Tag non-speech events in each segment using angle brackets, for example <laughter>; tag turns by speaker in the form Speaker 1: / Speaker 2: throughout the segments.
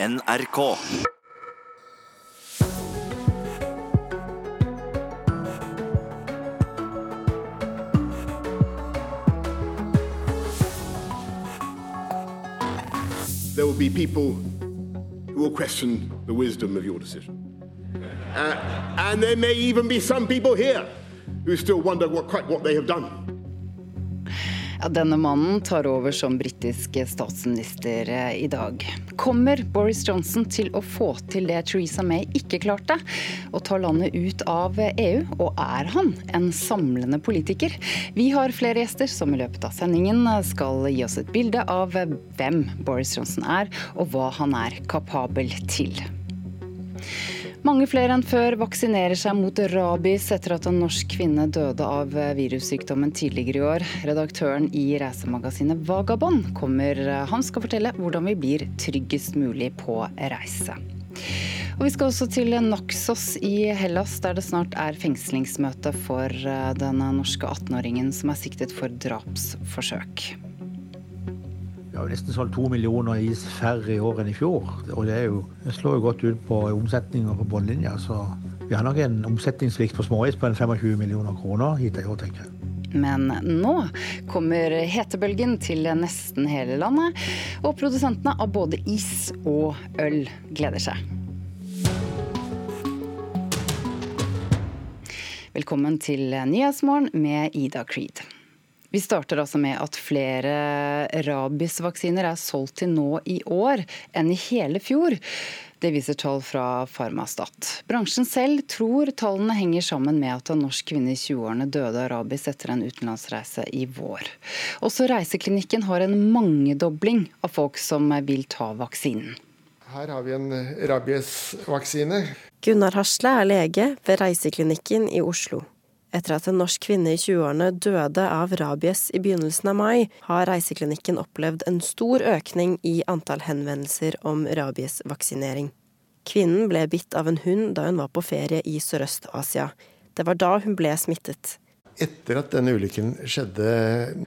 Speaker 1: NRK.
Speaker 2: there will be people who will question the wisdom of your decision. Uh, and there may even be some people here who still wonder what, quite what they have done.
Speaker 3: Ja, denne mannen tar over som britisk statsminister eh, i dag. Kommer Boris Johnson til å få til det Theresa May ikke klarte? Å ta landet ut av EU? Og er han en samlende politiker? Vi har flere gjester som i løpet av sendingen skal gi oss et bilde av hvem Boris Johnson er, og hva han er kapabel til. Mange flere enn før vaksinerer seg mot rabies etter at en norsk kvinne døde av virussykdommen tidligere i år. Redaktøren i reisemagasinet Vagabond kommer. Han skal fortelle hvordan vi blir tryggest mulig på reise. Og Vi skal også til Naxos i Hellas, der det snart er fengslingsmøte for den norske 18-åringen som er siktet for drapsforsøk.
Speaker 4: Har nesten solgt to millioner is færre i år enn i fjor. Og det, jo, det slår jo godt ut på omsetninga på bunnlinja. Så vi har nok en omsetningssvikt på småis på en 25 millioner kroner hit i år, tenker jeg.
Speaker 3: Men nå kommer hetebølgen til nesten hele landet, og produsentene av både is og øl gleder seg. Velkommen til Nyhetsmorgen med Ida Creed. Vi starter altså med at flere rabiesvaksiner er solgt til nå i år enn i hele fjor. Det viser tall fra Farmastat. Bransjen selv tror tallene henger sammen med at en norsk kvinne i 20-årene døde av rabies etter en utenlandsreise i vår. Også Reiseklinikken har en mangedobling av folk som vil ta vaksinen.
Speaker 5: Her har vi en rabiesvaksine.
Speaker 6: Gunnar Hasle er lege ved Reiseklinikken i Oslo. Etter at en norsk kvinne i 20-årene døde av rabies i begynnelsen av mai, har Reiseklinikken opplevd en stor økning i antall henvendelser om rabiesvaksinering. Kvinnen ble bitt av en hund da hun var på ferie i Sørøst-Asia. Det var da hun ble smittet.
Speaker 5: Etter at denne ulykken skjedde,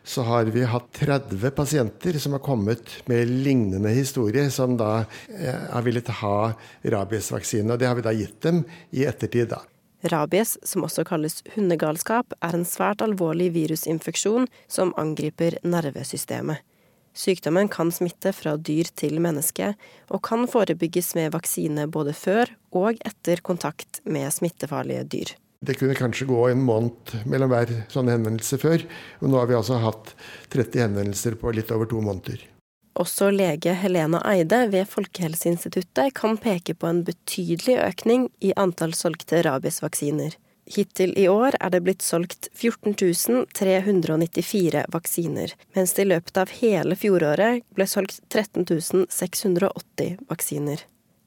Speaker 5: så har vi hatt 30 pasienter som har kommet med lignende historie, som da eh, har villet ha rabiesvaksine. Og det har vi da gitt dem i ettertid, da.
Speaker 6: Rabies, som også kalles hundegalskap, er en svært alvorlig virusinfeksjon som angriper nervesystemet. Sykdommen kan smitte fra dyr til menneske, og kan forebygges med vaksine både før og etter kontakt med smittefarlige dyr.
Speaker 5: Det kunne kanskje gå en måned mellom hver sånn henvendelse før, og nå har vi altså hatt 30 henvendelser på litt over to måneder.
Speaker 6: Også lege Helena Eide ved Folkehelseinstituttet kan peke på en betydelig økning i antall solgte rabiesvaksiner. Hittil i år er det blitt solgt 14 394 vaksiner, mens det i løpet av hele fjoråret ble solgt 13 680 vaksiner.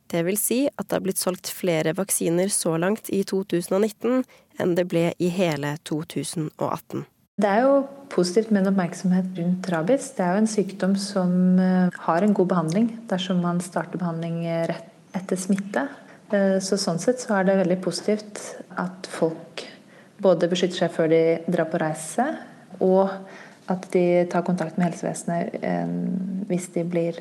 Speaker 6: Det vil si at det har blitt solgt flere vaksiner så langt i 2019 enn det ble i hele 2018.
Speaker 7: Det er jo positivt med en oppmerksomhet rundt rabies. Det er jo en sykdom som eh, har en god behandling dersom man starter behandling rett etter smitte. Eh, så sånn sett så er det veldig positivt at folk både beskytter seg før de drar på reise, og at de tar kontakt med helsevesenet eh, hvis de blir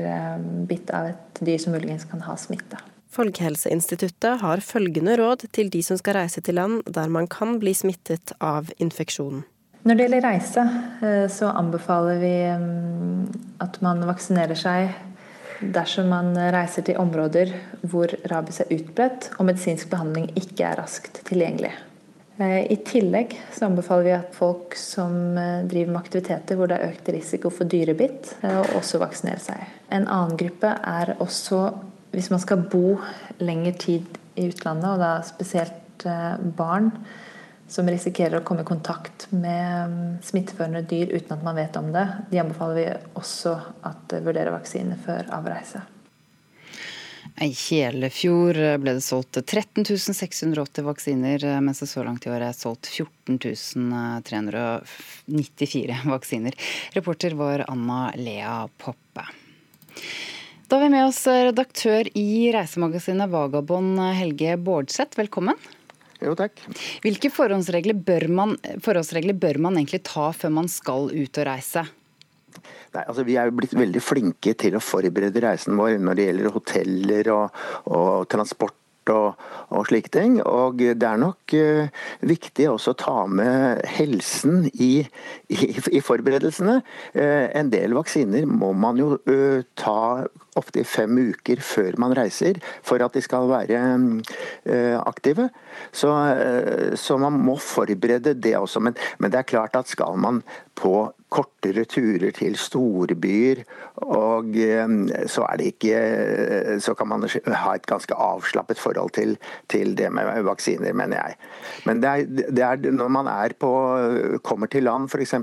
Speaker 7: bitt av et dyr som muligens kan ha smitte.
Speaker 6: Folkehelseinstituttet har følgende råd til de som skal reise til land der man kan bli smittet av infeksjonen.
Speaker 7: Når det gjelder reise, eh, så anbefaler vi mm, at man vaksinerer seg dersom man reiser til områder hvor rabies er utbredt og medisinsk behandling ikke er raskt tilgjengelig. Eh, I tillegg så anbefaler vi at folk som eh, driver med aktiviteter hvor det er økt risiko for dyrebitt, også vaksinerer seg. En annen gruppe er også hvis man skal bo lengre tid i utlandet, og da spesielt barn som risikerer å komme i kontakt med mm, smitteførende dyr uten at man vet om det, de anbefaler vi også at vurderer vaksine før avreise.
Speaker 3: I hele ble det solgt 13 680 vaksiner, mens det så langt i år er solgt 14 394 <laughs> vaksiner. Reporter var Anna Lea Poppe. Da har vi med oss redaktør i reisemagasinet Vagabond, Helge Bårdseth. Velkommen.
Speaker 8: Jo, takk.
Speaker 3: Hvilke forholdsregler bør, man, forholdsregler bør man egentlig ta før man skal ut og reise?
Speaker 1: Nei, altså Vi er jo blitt veldig flinke til å forberede reisen vår når det gjelder hoteller og, og transport og, og, slike ting. Og det er nok uh, viktig også å ta med helsen i, i, i forberedelsene. Uh, en del vaksiner må man jo uh, ta i fem uker før man reiser, for at de skal være aktive. Så, så, man må forberede det også. Men, men det er klart at skal man på kortere turer til storbyer. Og eh, så ikke Så kan man ha et ganske avslappet forhold til, til det med vaksiner, mener jeg. Men det er, det er når man på, kommer til land, f.eks.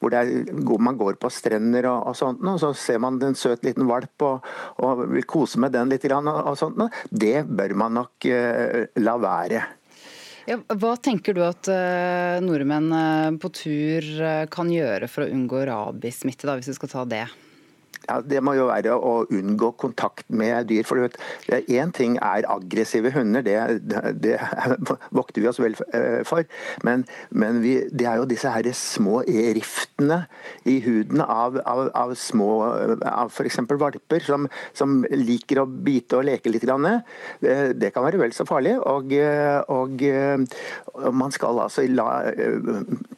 Speaker 1: hvor er, man går på strender og, og sånt, og så ser man en søt liten valp og, og vil kose med den litt, og, og sånt, det bør man nok uh, la være.
Speaker 3: Ja, hva tenker du at uh, nordmenn uh, på tur uh, kan gjøre for å unngå rabiessmitte, hvis vi skal ta det?
Speaker 1: Ja, Det må jo være å unngå kontakt med dyr. for Én ting er aggressive hunder, det, det, <laughs> vokter vi oss vel eh, for. Men, men vi, det er jo disse her små riftene i huden av, av, av små av f.eks. valper som, som, liker å bite og leke litt. Eh, det kan være vel så farlig. Og, og, og man skal altså la,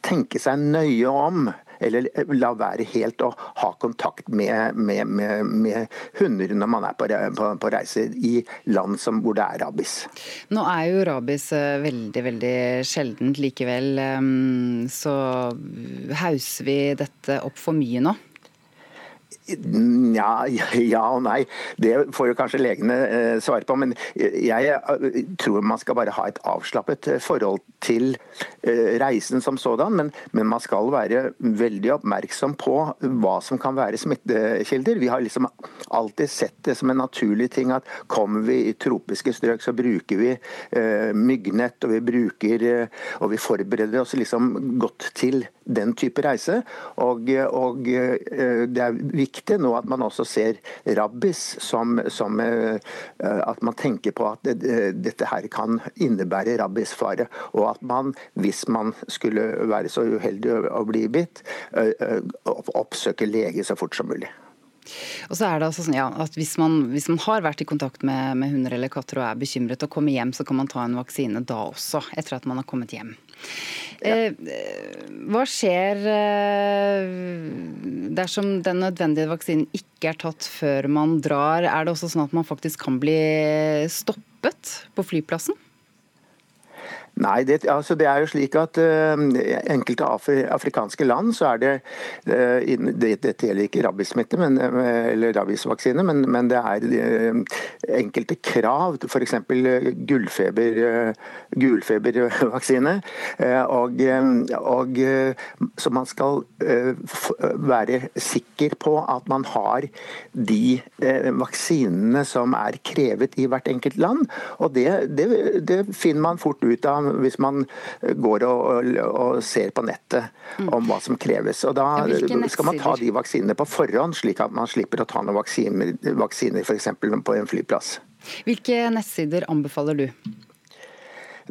Speaker 1: tenke seg nøye om eller la være helt å ha kontakt med, med, med, med hunder når man er på, på, på reise i land som, hvor det er rabies.
Speaker 3: Nå er jo rabies eh, veldig, veldig sjeldent likevel. Ehm, så hauser vi dette opp for mye nå?
Speaker 1: Ja, <laughs> ja, og nei. Det får jo kanskje legene eh, svare på. Men jeg eh, tror man skal bare ha et avslappet eh, forhold til eh, reisen som sådan. Men, men, man skal være veldig oppmerksom på hva som kan være smittekilder. Vi har liksom alltid sett det som en naturlig ting at kommer vi i tropiske strøk, så bruker vi eh, myggnett, og vi bruker eh, og vi forbereder oss liksom godt til den type reise. Og, og det er viktig viktig nå at man også ser rabbis som, som uh, at man tenker på at dette her kan innebære rabbisfare. Og at man, hvis man skulle være så uheldig å bli bitt, uh, oppsøker lege så fort som mulig.
Speaker 3: Og så er det altså sånn, ja, at hvis man, hvis man, har vært i kontakt med, med, hunder eller katter og er bekymret og kommer hjem, så kan man ta en vaksine da også, etter at man har kommet hjem. Ja. Eh, hva skjer eh, dersom den nødvendige vaksinen ikke er tatt før man drar? Er det også sånn at man faktisk kan bli stoppet på flyplassen?
Speaker 1: Nei, det, altså det, er jo slik at uh, enkelte afri, afrikanske land så er det uh, det, Dette gjelder ikke rabiessmitte eller rabiesvaksine, men, men, det er uh, enkelte krav, f.eks. gullfeber, gulfebervaksine. og, og så man skal være sikker på at man har de vaksinene som er krevet i hvert enkelt land. Og det, det finner man fort ut av hvis man går og, og, og ser på nettet om hva som kreves. Og Da skal man ta de vaksinene på forhånd, slik at man slipper å ta noen vaksiner, vaksiner f.eks. på en flyplass.
Speaker 3: Hvilke nettsider anbefaler du?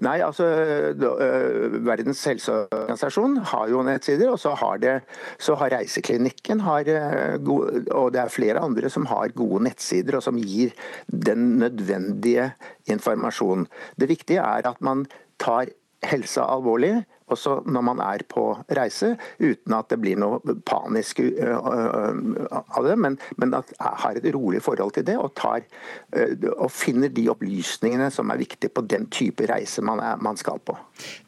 Speaker 1: Nei, altså Verdens helseorganisasjon har jo nettsider, og så har, det, så har Reiseklinikken har gode, og det er flere andre som har gode nettsider og som gir den nødvendige informasjonen. Det viktige er at man tar helsa alvorlig, også når man er på reise, uten at det blir noe panisk av det, men, men at jeg har et rolig forhold til det og, tar, og finner de opplysningene som er viktige på den type reise man, er, man skal på.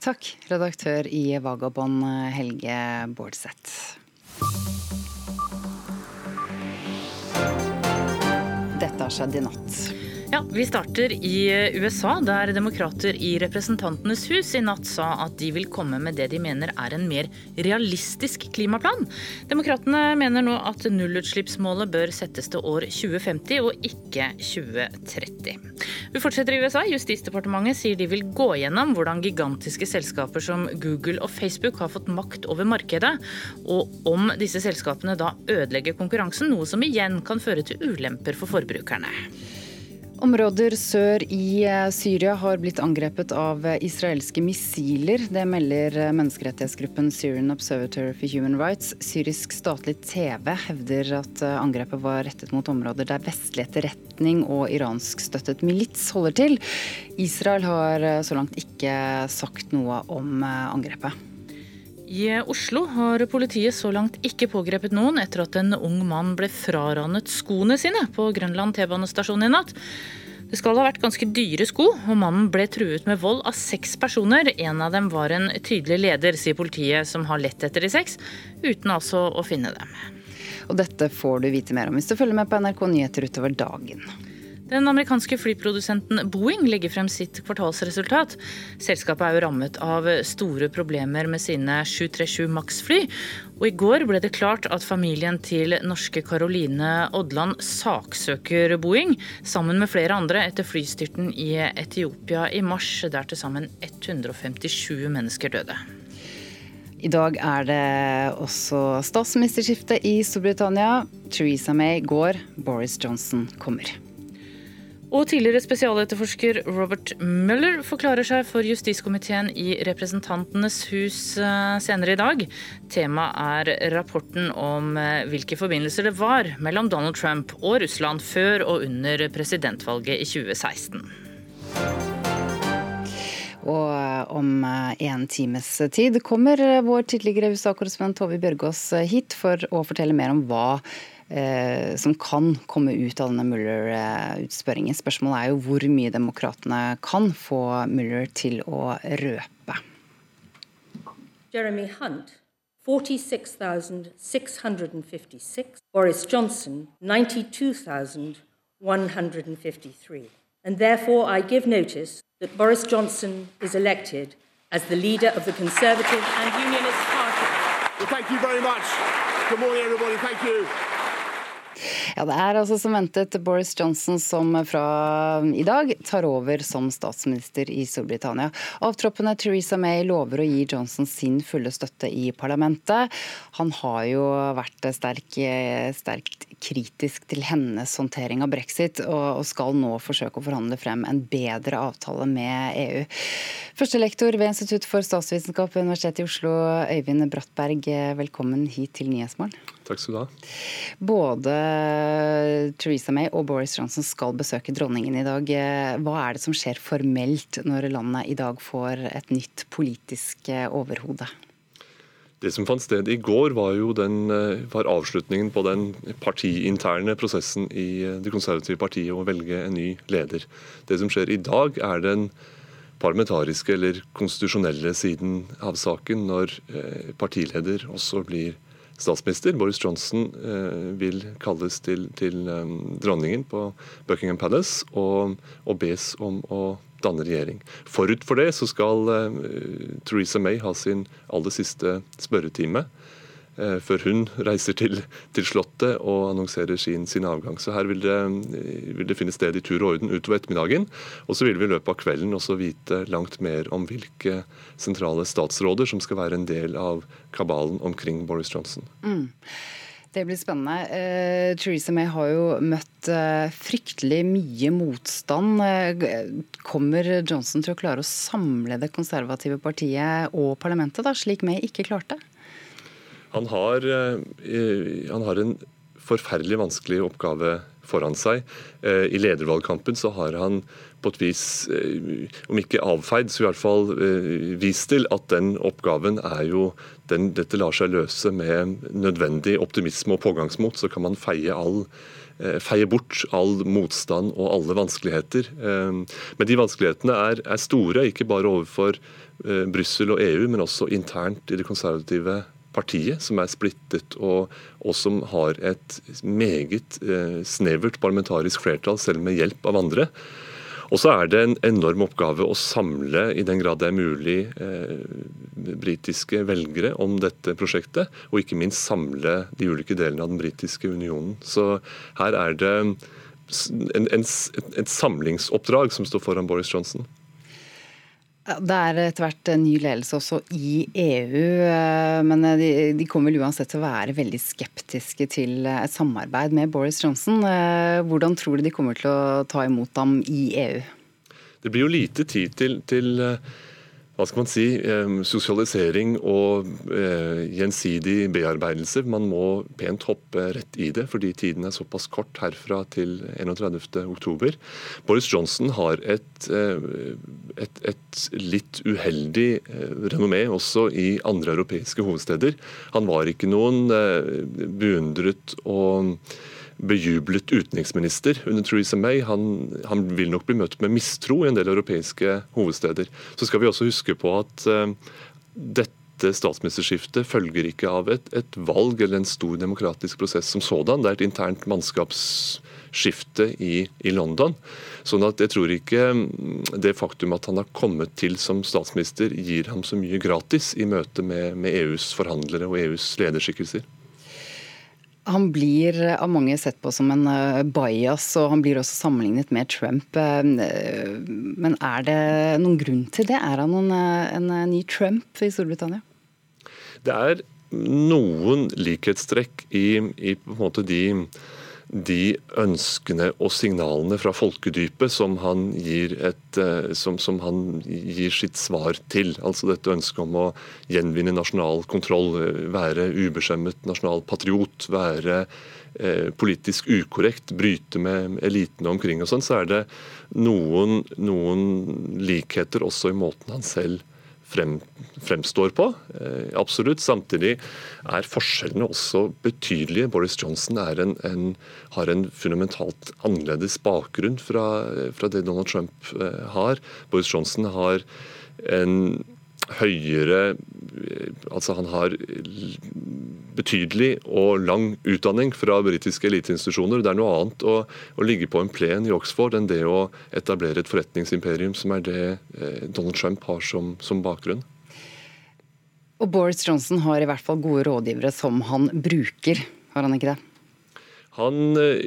Speaker 3: Takk, redaktør i Vagabond Helge Bårdseth. Dette har skjedd i natt.
Speaker 8: Ja, Vi starter i USA, der demokrater i Representantenes hus i natt sa at de vil komme med det de mener er en mer realistisk klimaplan. Demokratene mener nå at nullutslippsmålet bør settes til år 2050 og ikke 2030. Vi fortsetter i USA. Justisdepartementet sier de vil gå gjennom hvordan gigantiske selskaper som Google og Facebook har fått makt over markedet, og om disse selskapene da ødelegger konkurransen, noe som igjen kan føre til ulemper for forbrukerne.
Speaker 3: Områder sør i eh, Syria har blitt angrepet av eh, israelske missiler. Det melder eh, menneskerettighetsgruppen Syrian Observatory for Human Rights. Syrisk statlig TV hevder at angrepet var rettet mot områder der vestlig etterretning og iranskstøttet milits holder til. Israel har så langt ikke sagt noe om angrepet.
Speaker 8: I Oslo har politiet så langt ikke pågrepet noen etter at en ung mann ble fraranet skoene sine på Grønland T-banestasjon i natt. Det skal ha vært ganske dyre sko, og mannen ble truet med vold av seks personer. En av dem var en tydelig leder, sier politiet, som har lett etter de seks, uten altså å finne dem.
Speaker 3: Og dette får du vite mer om hvis du følger med på NRK Nyheter utover dagen.
Speaker 8: Den amerikanske flyprodusenten Boeing legger frem sitt kvartalsresultat. Selskapet er jo rammet av store problemer med sine 737 Max-fly. Og i går ble det klart at familien til norske Caroline Odland saksøker Boeing, sammen med flere andre, etter flystyrten i Etiopia i mars, der til sammen 157 mennesker døde.
Speaker 3: I dag er det også statsministerskifte i Storbritannia. Theresa May går, Boris Johnson kommer.
Speaker 8: Og tidligere spesialetterforsker Robert Mueller forklarer seg for justiskomiteen i Representantenes hus eh, senere i dag. Temaet er rapporten om eh, hvilke forbindelser det var mellom Donald Trump og Russland før og under presidentvalget i 2016.
Speaker 3: Og eh, om en times tid kommer vår tidligere USA-korrespondent Tove Bjørgaas hit for å fortelle mer om hva som kan komme ut av denne Mueller-utspørringen. Spørsmålet er jo hvor mye demokratene kan få Mueller til å røpe.
Speaker 9: Jeremy Hunt 46,656. Boris Johnson 92,153. And therefore I give notice that Boris Johnson is elected as the leader of the Conservative and Unionist Party.
Speaker 2: Well, thank you very much. Good morning, everybody. Thank you.
Speaker 3: Ja, Det er altså som ventet Boris Johnson som fra i dag tar over som statsminister i Storbritannia. Avtroppende Theresa May lover å gi Johnson sin fulle støtte i parlamentet. Han har jo vært sterk, sterkt kritisk til hennes håndtering av brexit, og skal nå forsøke å forhandle frem en bedre avtale med EU. Førstelektor ved Institutt for statsvitenskap ved Universitetet i Oslo, Øyvind Brattberg, velkommen hit til Nyhetsmorgen.
Speaker 10: Takk skal du ha.
Speaker 3: Både Theresa May og Boris Johnson skal besøke dronningen i dag. Hva er det som skjer formelt når landet i dag får et nytt politisk overhode?
Speaker 10: Det som fant sted i går, var jo den, var avslutningen på den partiinterne prosessen i Det konservative partiet å velge en ny leder. Det som skjer i dag, er den parlamentariske eller konstitusjonelle siden av saken, når partileder også blir statsminister. Boris Johnson eh, vil kalles til, til um, dronningen på Buckingham Palace og, og, bes om å danne regjering. Forut for det så skal uh, Theresa May ha sin aller siste spørretime. Eh, før hun reiser til, til Slottet og annonserer sin, sin, avgang. Så her vil det, vil det, finne sted i tur og orden utover ettermiddagen. Og så vil vi i løpet av kvelden også vite langt mer om hvilke sentrale statsråder som skal være en del av kabalen omkring Boris Johnson. Mm.
Speaker 3: Det blir spennende. Uh, Theresa May har jo møtt uh, fryktelig mye motstand. Uh, kommer Johnson til å klare å samle det konservative partiet og parlamentet, da, slik May ikke klarte?
Speaker 10: Han har, eh, han har en forferdelig vanskelig oppgave foran seg. Eh, I ledervalgkampen så har han på et vis, eh, om ikke avfeid, så i hvert fall vist til at den oppgaven er jo den, Dette lar seg løse med nødvendig optimisme og pågangsmot. Så kan man feie, all, feie bort all motstand og alle vanskeligheter. Men de vanskelighetene er, er store, ikke bare overfor Brussel og EU, men også internt i det konservative partiet, som er splittet og, og som har et meget eh, snevert parlamentarisk flertall, selv med hjelp av andre. Og så er det en enorm oppgave å samle, i den grad det er mulig, eh, britiske velgere om dette prosjektet. Og ikke minst samle de ulike delene av den britiske unionen. Så her er det en, en, et samlingsoppdrag som står foran Boris Johnson.
Speaker 3: Det er etter hvert ny ledelse også i EU, eh, men eh, de, kommer vel uansett til å være veldig skeptiske til et samarbeid med Boris Johnson. Eh, hvordan tror du de kommer til å ta imot ham i EU?
Speaker 10: Det blir jo lite tid til, til hva skal man si, sosialisering og eh, gjensidig bearbeidelse. Man må pent hoppe rett i det, fordi tiden er såpass kort herfra til 31.10. Boris Johnson har et, eh, et, et litt uheldig eh, renommé også i andre europeiske hovedsteder. Han var ikke noen beundret og bejublet utenriksminister under Theresa May. Han, han, vil nok bli møtt med mistro i en del europeiske hovedsteder. Så skal vi også huske på at uh, dette statsministerskiftet følger ikke av et, et, valg eller en stor demokratisk prosess som sådan. Det er et internt mannskapsskifte i, i London. Sånn at jeg tror ikke mm, det faktum at han har kommet til som statsminister gir ham så mye gratis i møte med, med EUs forhandlere og EUs lederskikkelser.
Speaker 3: Han blir av mange sett på som en eh, bias, og han blir også sammenlignet med Trump. Eh, men er det noen grunn til det? Er han en, en ny Trump i Storbritannia?
Speaker 10: Det er noen likhetstrekk i, i de de ønskene og signalene fra folkedypet som han gir, et, eh, som, som han gir sitt svar til. Altså dette ønsket om å gjenvinne nasjonal kontroll, eh, være ubeskjemmet nasjonal patriot, være eh, politisk ukorrekt, bryte med elitene omkring og sånn, så er det noen, noen likheter også i måten han selv frem, fremstår på. Eh, absolutt. Samtidig er forskjellene også betydelige. Boris Johnson en, en, har en fundamentalt annerledes bakgrunn fra, fra det Donald Trump eh, har. Boris Johnson har en høyere Altså han har betydelig og lang utdanning fra britiske eliteinstitusjoner. Det er noe annet å, å, ligge på en plen i Oxford enn det å etablere et forretningsimperium, som er det eh, Donald Trump har som, som bakgrunn.
Speaker 3: Og Boris Johnson har i hvert fall gode rådgivere som han bruker, har han ikke det?
Speaker 10: Han eh,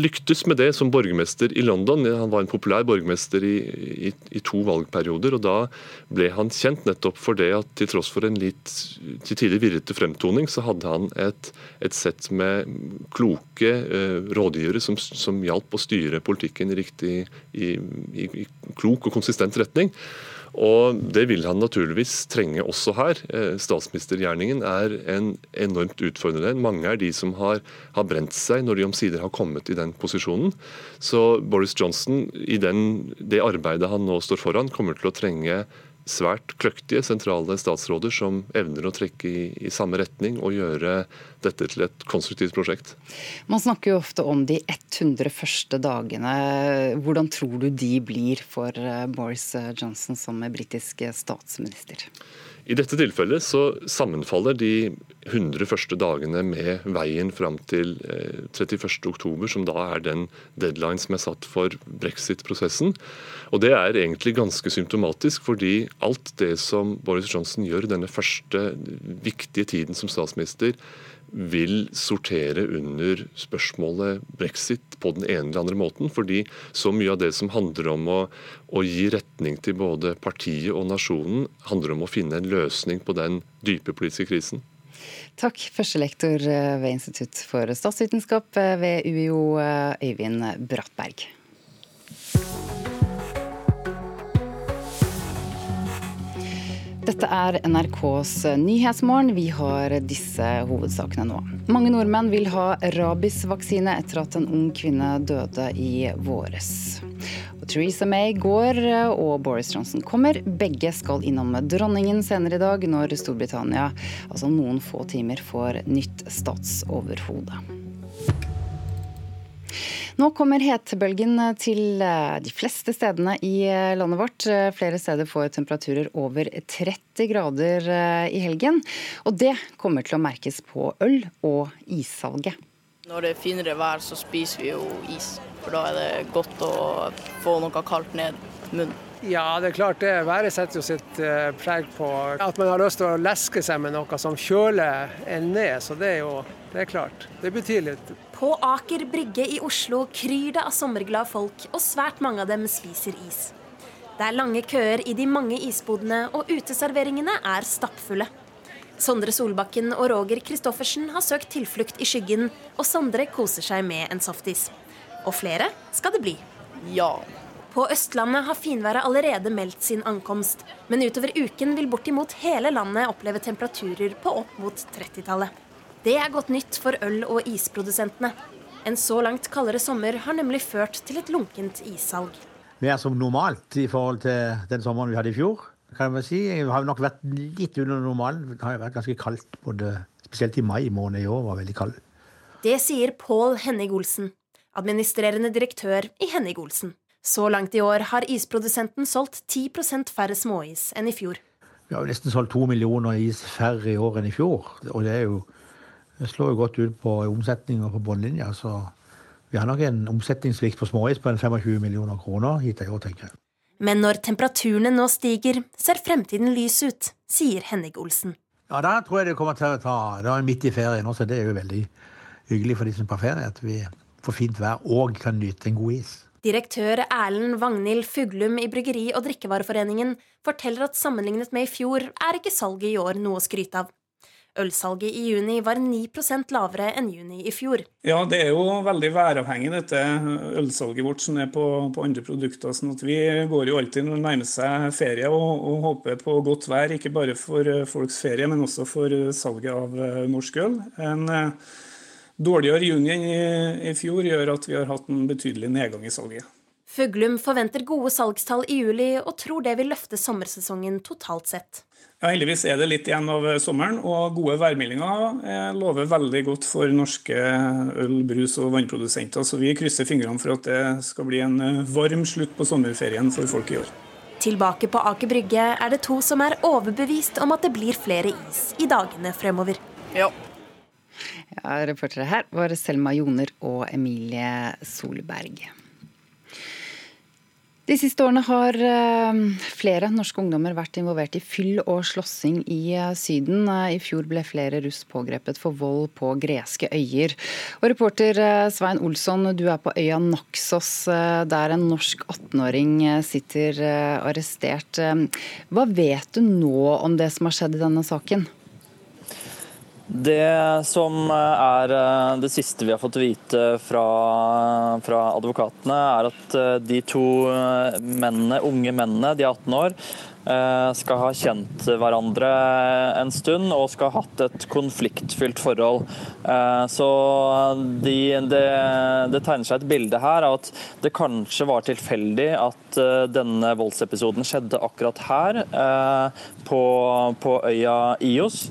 Speaker 10: lyktes med det som borgermester i London. Han var en populær borgermester i, i, i, to valgperioder. og Da ble han kjent nettopp for det at til tross for en litt til tider virrete fremtoning, så hadde han et, et sett med kloke uh, rådgivere som, som hjalp å styre politikken i riktig i, klok og konsistent retning. Og Det vil han naturligvis trenge også her. Eh, statsministergjerningen er en enormt utfordrende. Mange er de som har, har brent seg når de omsider har kommet i den posisjonen. Så Boris Johnson, i den, det arbeidet han nå står foran, kommer til å trenge svært kløktige sentrale statsråder som evner å trekke i, i, samme retning og gjøre dette til et konstruktivt prosjekt.
Speaker 3: Man snakker jo ofte om de 100 første dagene. Hvordan tror du de blir for eh, Boris Johnson som britisk statsminister?
Speaker 10: I dette tilfellet så sammenfaller de 100 første dagene med veien fram til 31.10, eh, som da er den deadline som er satt for brexit-prosessen. Og Det er egentlig ganske symptomatisk, fordi alt det som Boris Johnson gjør denne første viktige tiden som statsminister, vil sortere under spørsmålet brexit på den ene eller andre måten. Fordi så mye av det som handler om å, å, gi retning til både partiet og nasjonen, handler om å finne en løsning på den dype politiske krisen.
Speaker 3: Takk, førstelektor ved Institutt for statsvitenskap ved UiO, Øyvind Brattberg. Dette er NRKs Nyhetsmorgen. Vi har disse hovedsakene nå. Mange nordmenn vil ha rabiesvaksine etter at en ung kvinne døde i våres. Theresa May går, og Boris Johnson kommer. Begge skal innom dronningen senere i dag, når Storbritannia altså noen få timer får nytt statsoverhode. Nå kommer hetebølgen til eh, de fleste stedene i eh, landet vårt. Eh, flere steder får temperaturer over 30 grader i helgen. Og det kommer til å merkes på øl- og issalget.
Speaker 11: Når det er finere vær, så spiser vi jo is. For da er det godt å få noe kaldt ned munnen.
Speaker 12: Ja, det er klart det. Været setter jo sitt preg på at man har lyst til å leske seg med noe som kjøler en ned. Så det er jo det er klart. Det betyr litt.
Speaker 13: På Aker Brygge i Oslo kryr det av sommerglade folk, og svært mange av dem spiser is.
Speaker 14: Det er lange køer i de mange isbodene, og uteserveringene er stappfulle. Sondre Solbakken og Roger Christoffersen har søkt tilflukt i skyggen, og Sondre koser seg med en softis. Og flere skal det bli.
Speaker 11: Ja.
Speaker 14: På Østlandet har finværet allerede meldt sin ankomst, men utover uken vil bortimot hele landet oppleve temperaturer på opp mot 30-tallet. Det er godt nytt for øl- og isprodusentene. En så langt kaldere sommer har nemlig ført til et lunkent issalg.
Speaker 4: Mer som normalt i forhold til den sommeren vi hadde i fjor. kan jeg si. Det har nok vært litt under normalen. Det har vært ganske kaldt, både, spesielt i mai måned i år var veldig kald.
Speaker 14: Det sier Pål Henning Olsen, administrerende direktør i Henning Olsen. Så langt i år har isprodusenten solgt 10% færre småis enn i fjor.
Speaker 4: Vi har jo nesten solgt to millioner is færre i år enn i fjor. Og det, jo, det slår jo godt ut på omsetning og på bunnlinja. Så vi har nok en omsetningssvikt på småis på en 25 millioner kroner hit i år, tenker jeg.
Speaker 14: Men når temperaturene nå stiger, ser fremtiden lys ut, sier Henning Olsen.
Speaker 4: Ja, da tror jeg det kommer til å ta Det er midt i ferien også, det er jo veldig hyggelig for de som er på ferie at vi får fint vær og kan nyte en god is.
Speaker 14: Direktør Erlend Vagnhild Fuglum i Bryggeri- og drikkevareforeningen forteller at sammenlignet med i fjor er ikke salget i år noe å skryte av. Ølsalget i juni var 9% lavere enn juni i fjor.
Speaker 13: Ja, det er jo veldig væravhengig dette ølsalget vårt som er på, på andre produkter. sånn at Vi går jo alltid når det nærmer seg ferie og, og, håper på godt vær. Ikke bare for eh, folks ferie, men også for eh, salget av eh, norsk øl. En dårligere juni enn i, i fjor gjør at vi har hatt en betydelig nedgang i salget.
Speaker 14: Fuglum forventer gode salgstall i juli og tror det vil løfte sommersesongen totalt sett.
Speaker 13: Ja, Heldigvis er det litt igjen av sommeren, og gode værmeldinger eh, lover veldig godt for norske øl-, brus- og vannprodusenter. Så vi krysser fingrene for at det skal bli en eh, varm slutt på sommerferien for folk i år.
Speaker 14: Tilbake på Aker Brygge er det to som er overbevist om at det blir flere is i dagene fremover.
Speaker 11: Ja.
Speaker 3: Ja, reportere her var Selma Joner og Emilie Solberg. De siste årene har eh, flere norske ungdommer vært involvert i fyll og slåssing i eh, Syden. Eh, I fjor ble flere russ pågrepet for vold på greske øyer. Og reporter Svein Olsson, du er på øya Naxos, der en norsk 18-åring sitter arrestert. Hva vet du nå om det som har skjedd i denne saken?
Speaker 15: Det som er eh, det siste vi har fått vite fra, fra, advokatene, er at eh, de to eh, mennene, unge mennene, de er 18 år, skal ha kjent hverandre en stund og skal ha hatt et konfliktfylt forhold. Så de, det, det, tegner seg et bilde her av at det kanskje var tilfeldig at denne voldsepisoden skjedde akkurat her, på, på øya Ios.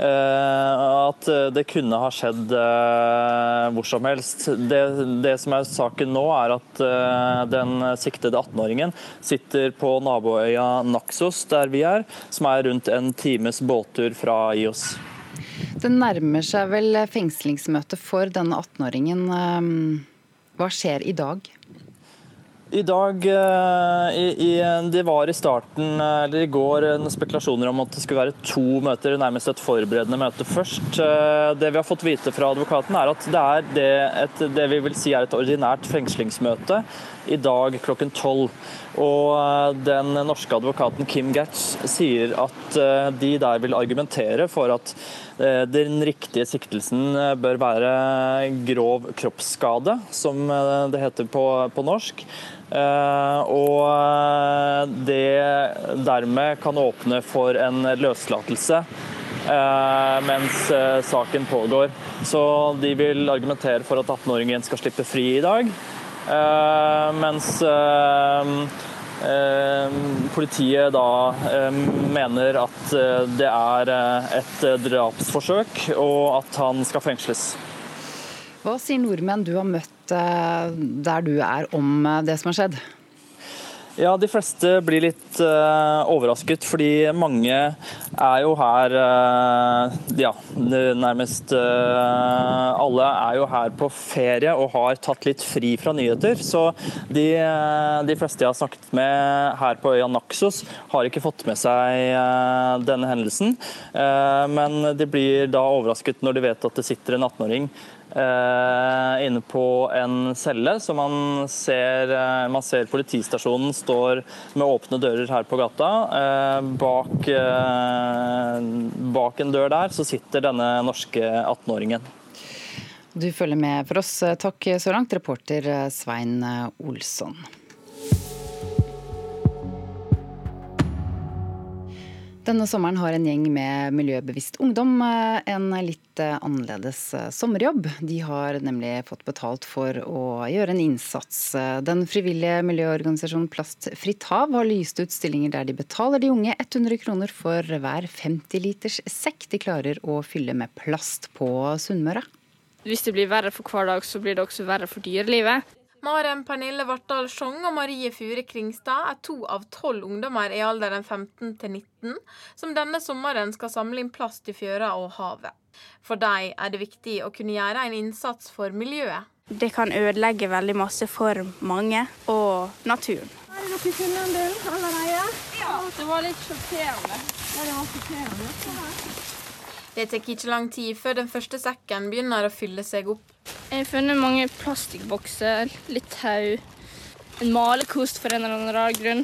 Speaker 15: Eh, at det kunne ha skjedd eh, hvor som helst. Det, det, som er saken nå, er at eh, den siktede 18-åringen sitter på naboøya Naxos, der vi er, som er rundt en times båttur fra IOS.
Speaker 3: Det nærmer seg vel fengslingsmøte for denne 18-åringen. Hva skjer i dag?
Speaker 15: I dag eh, i, i, Det var i starten, eh, eller i går, spekulasjoner om at det skulle være to møter, nærmest et forberedende møte først. Eh, det vi har fått vite fra advokaten, er at det er det, et, det vi vil si er et ordinært fengslingsmøte i dag klokken tolv. Og den norske advokaten Kim Gertz sier at de der vil argumentere for at den riktige siktelsen bør være grov kroppsskade, som det heter på, på norsk. Eh, og eh, det dermed kan åpne for en løslatelse eh, mens saken pågår. Så de vil argumentere for at 18-åringen skal slippe fri i dag. Mens politiet da mener at det er et drapsforsøk, og at han skal fengsles.
Speaker 3: Hva sier nordmenn du har møtt eh, der du er om eh, det som har skjedd?
Speaker 15: Ja, De fleste blir litt uh, overrasket, fordi mange er jo her uh, Ja, nærmest uh, alle er jo her på ferie og har tatt litt fri fra nyheter. Så de, de fleste jeg har snakket med her på øya Naxos, har ikke fått med seg denne hendelsen. men de blir da overrasket når de vet at det sitter en 18-åring eh, inne på en celle. Så man ser, eh, man ser, politistasjonen står med åpne dører her på gata. Eh, bak, eh, bak en dør der så sitter denne norske 18-åringen.
Speaker 3: Du følger med for oss. Takk så langt, reporter Svein Olsson. Denne sommeren har en gjeng med miljøbevisst ungdom eh, en litt eh, annerledes eh, sommerjobb. De har nemlig fått betalt for å gjøre en innsats. Den frivillige miljøorganisasjonen Plastfritt hav har lyst ut stillinger der de betaler de unge 100 kroner for hver 50 liters sekk de klarer å fylle med plast på Sunnmøre.
Speaker 16: Hvis det blir verre for hver dag, så blir det også verre for dyrelivet.
Speaker 17: Maren Pernille Vartdal Sjong og Marie Fure Kringstad er to av tolv ungdommer i alderen 15 til 19 som denne sommeren skal samle inn plast i fjøra og havet. For dem er det viktig å kunne gjøre en innsats for miljøet.
Speaker 16: Det kan ødelegge veldig masse for mange og naturen.
Speaker 17: Har dere funnet en del allerede?
Speaker 16: Ja, det var litt sjokkerende. Ja, det var sjokkerende.
Speaker 17: Det tar ikke lang tid før den første sekken begynner å fylle seg opp.
Speaker 16: Jeg har funnet mange plastikkbokser, litt tau, en malerkost for en eller annen rar grunn,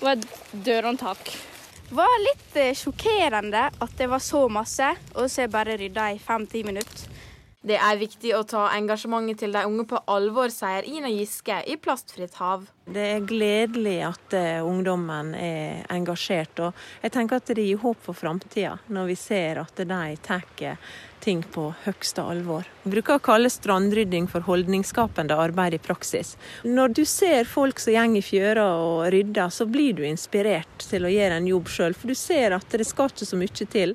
Speaker 16: og et dørhåndtak.
Speaker 18: Det var litt eh, sjokkerende at det var så masse, og så har jeg bare rydda i fem-ti minutter.
Speaker 17: Det er viktig å ta engasjementet til de unge på alvor, sier Ina Giske i Plastfritt hav.
Speaker 19: Det er gledelig at uh, ungdommen er engasjert. og Jeg tenker at det gir håp for framtida, når vi ser at de tar ting på høyeste alvor. Vi bruker å kalle strandrydding for holdningsskapende arbeid i praksis. Når du ser folk som går i fjøra og rydder, så blir du inspirert til å gjøre en jobb sjøl, for du ser at det skal ikke så mye til.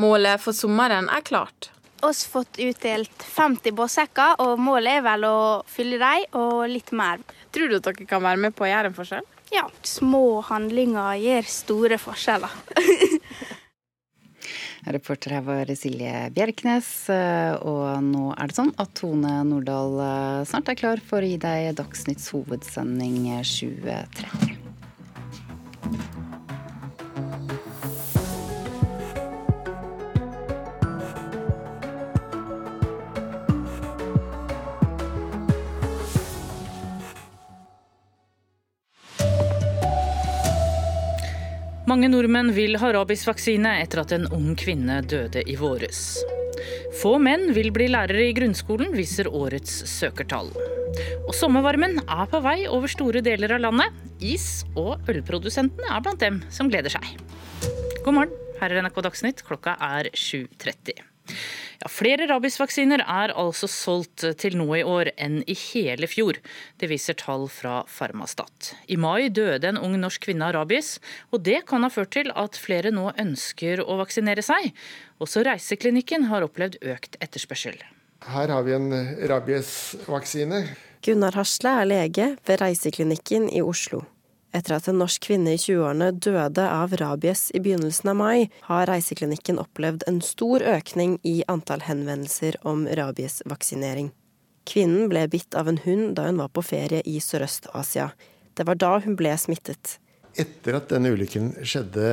Speaker 17: Målet for sommeren er klart
Speaker 18: oss fått utdelt 50 båtsekker, og målet er vel å fylle dem og litt mer.
Speaker 17: Tror du at dere kan være med på å gjøre en forskjell?
Speaker 18: Ja. Små handlinger gjør store forskjeller. <laughs>
Speaker 3: Reporter her var Silje Bjerknes, og nå er det sånn at Tone Nordahl snart er klar for å gi deg Dagsnytts hovedsending 2030.
Speaker 8: Mange nordmenn vil ha rabiesvaksine etter at en ung kvinne døde i våres. Få menn vil bli lærere i grunnskolen, viser årets søkertall. Og sommervarmen er på vei over store deler av landet. Is- og ølprodusentene er blant dem som gleder seg. God morgen, her er NRK Dagsnytt. Klokka er 7.30. Ja, flere rabiesvaksiner er altså solgt til nå i år enn i hele fjor. Det viser tall fra Farmastat. I mai døde en ung norsk kvinne av rabies, og det kan ha ført til at flere nå ønsker å vaksinere seg. Også Reiseklinikken har opplevd økt etterspørsel.
Speaker 5: Her har vi en rabiesvaksine.
Speaker 6: Gunnar Hasle er lege ved Reiseklinikken i Oslo. Etter at en norsk kvinne i 20-årene døde av rabies i begynnelsen av mai, har Reiseklinikken opplevd en stor økning i antall henvendelser om rabiesvaksinering. Kvinnen ble bitt av en hund da hun var på ferie i Sørøst-Asia. Det var da hun ble smittet.
Speaker 5: Etter at denne ulykken skjedde,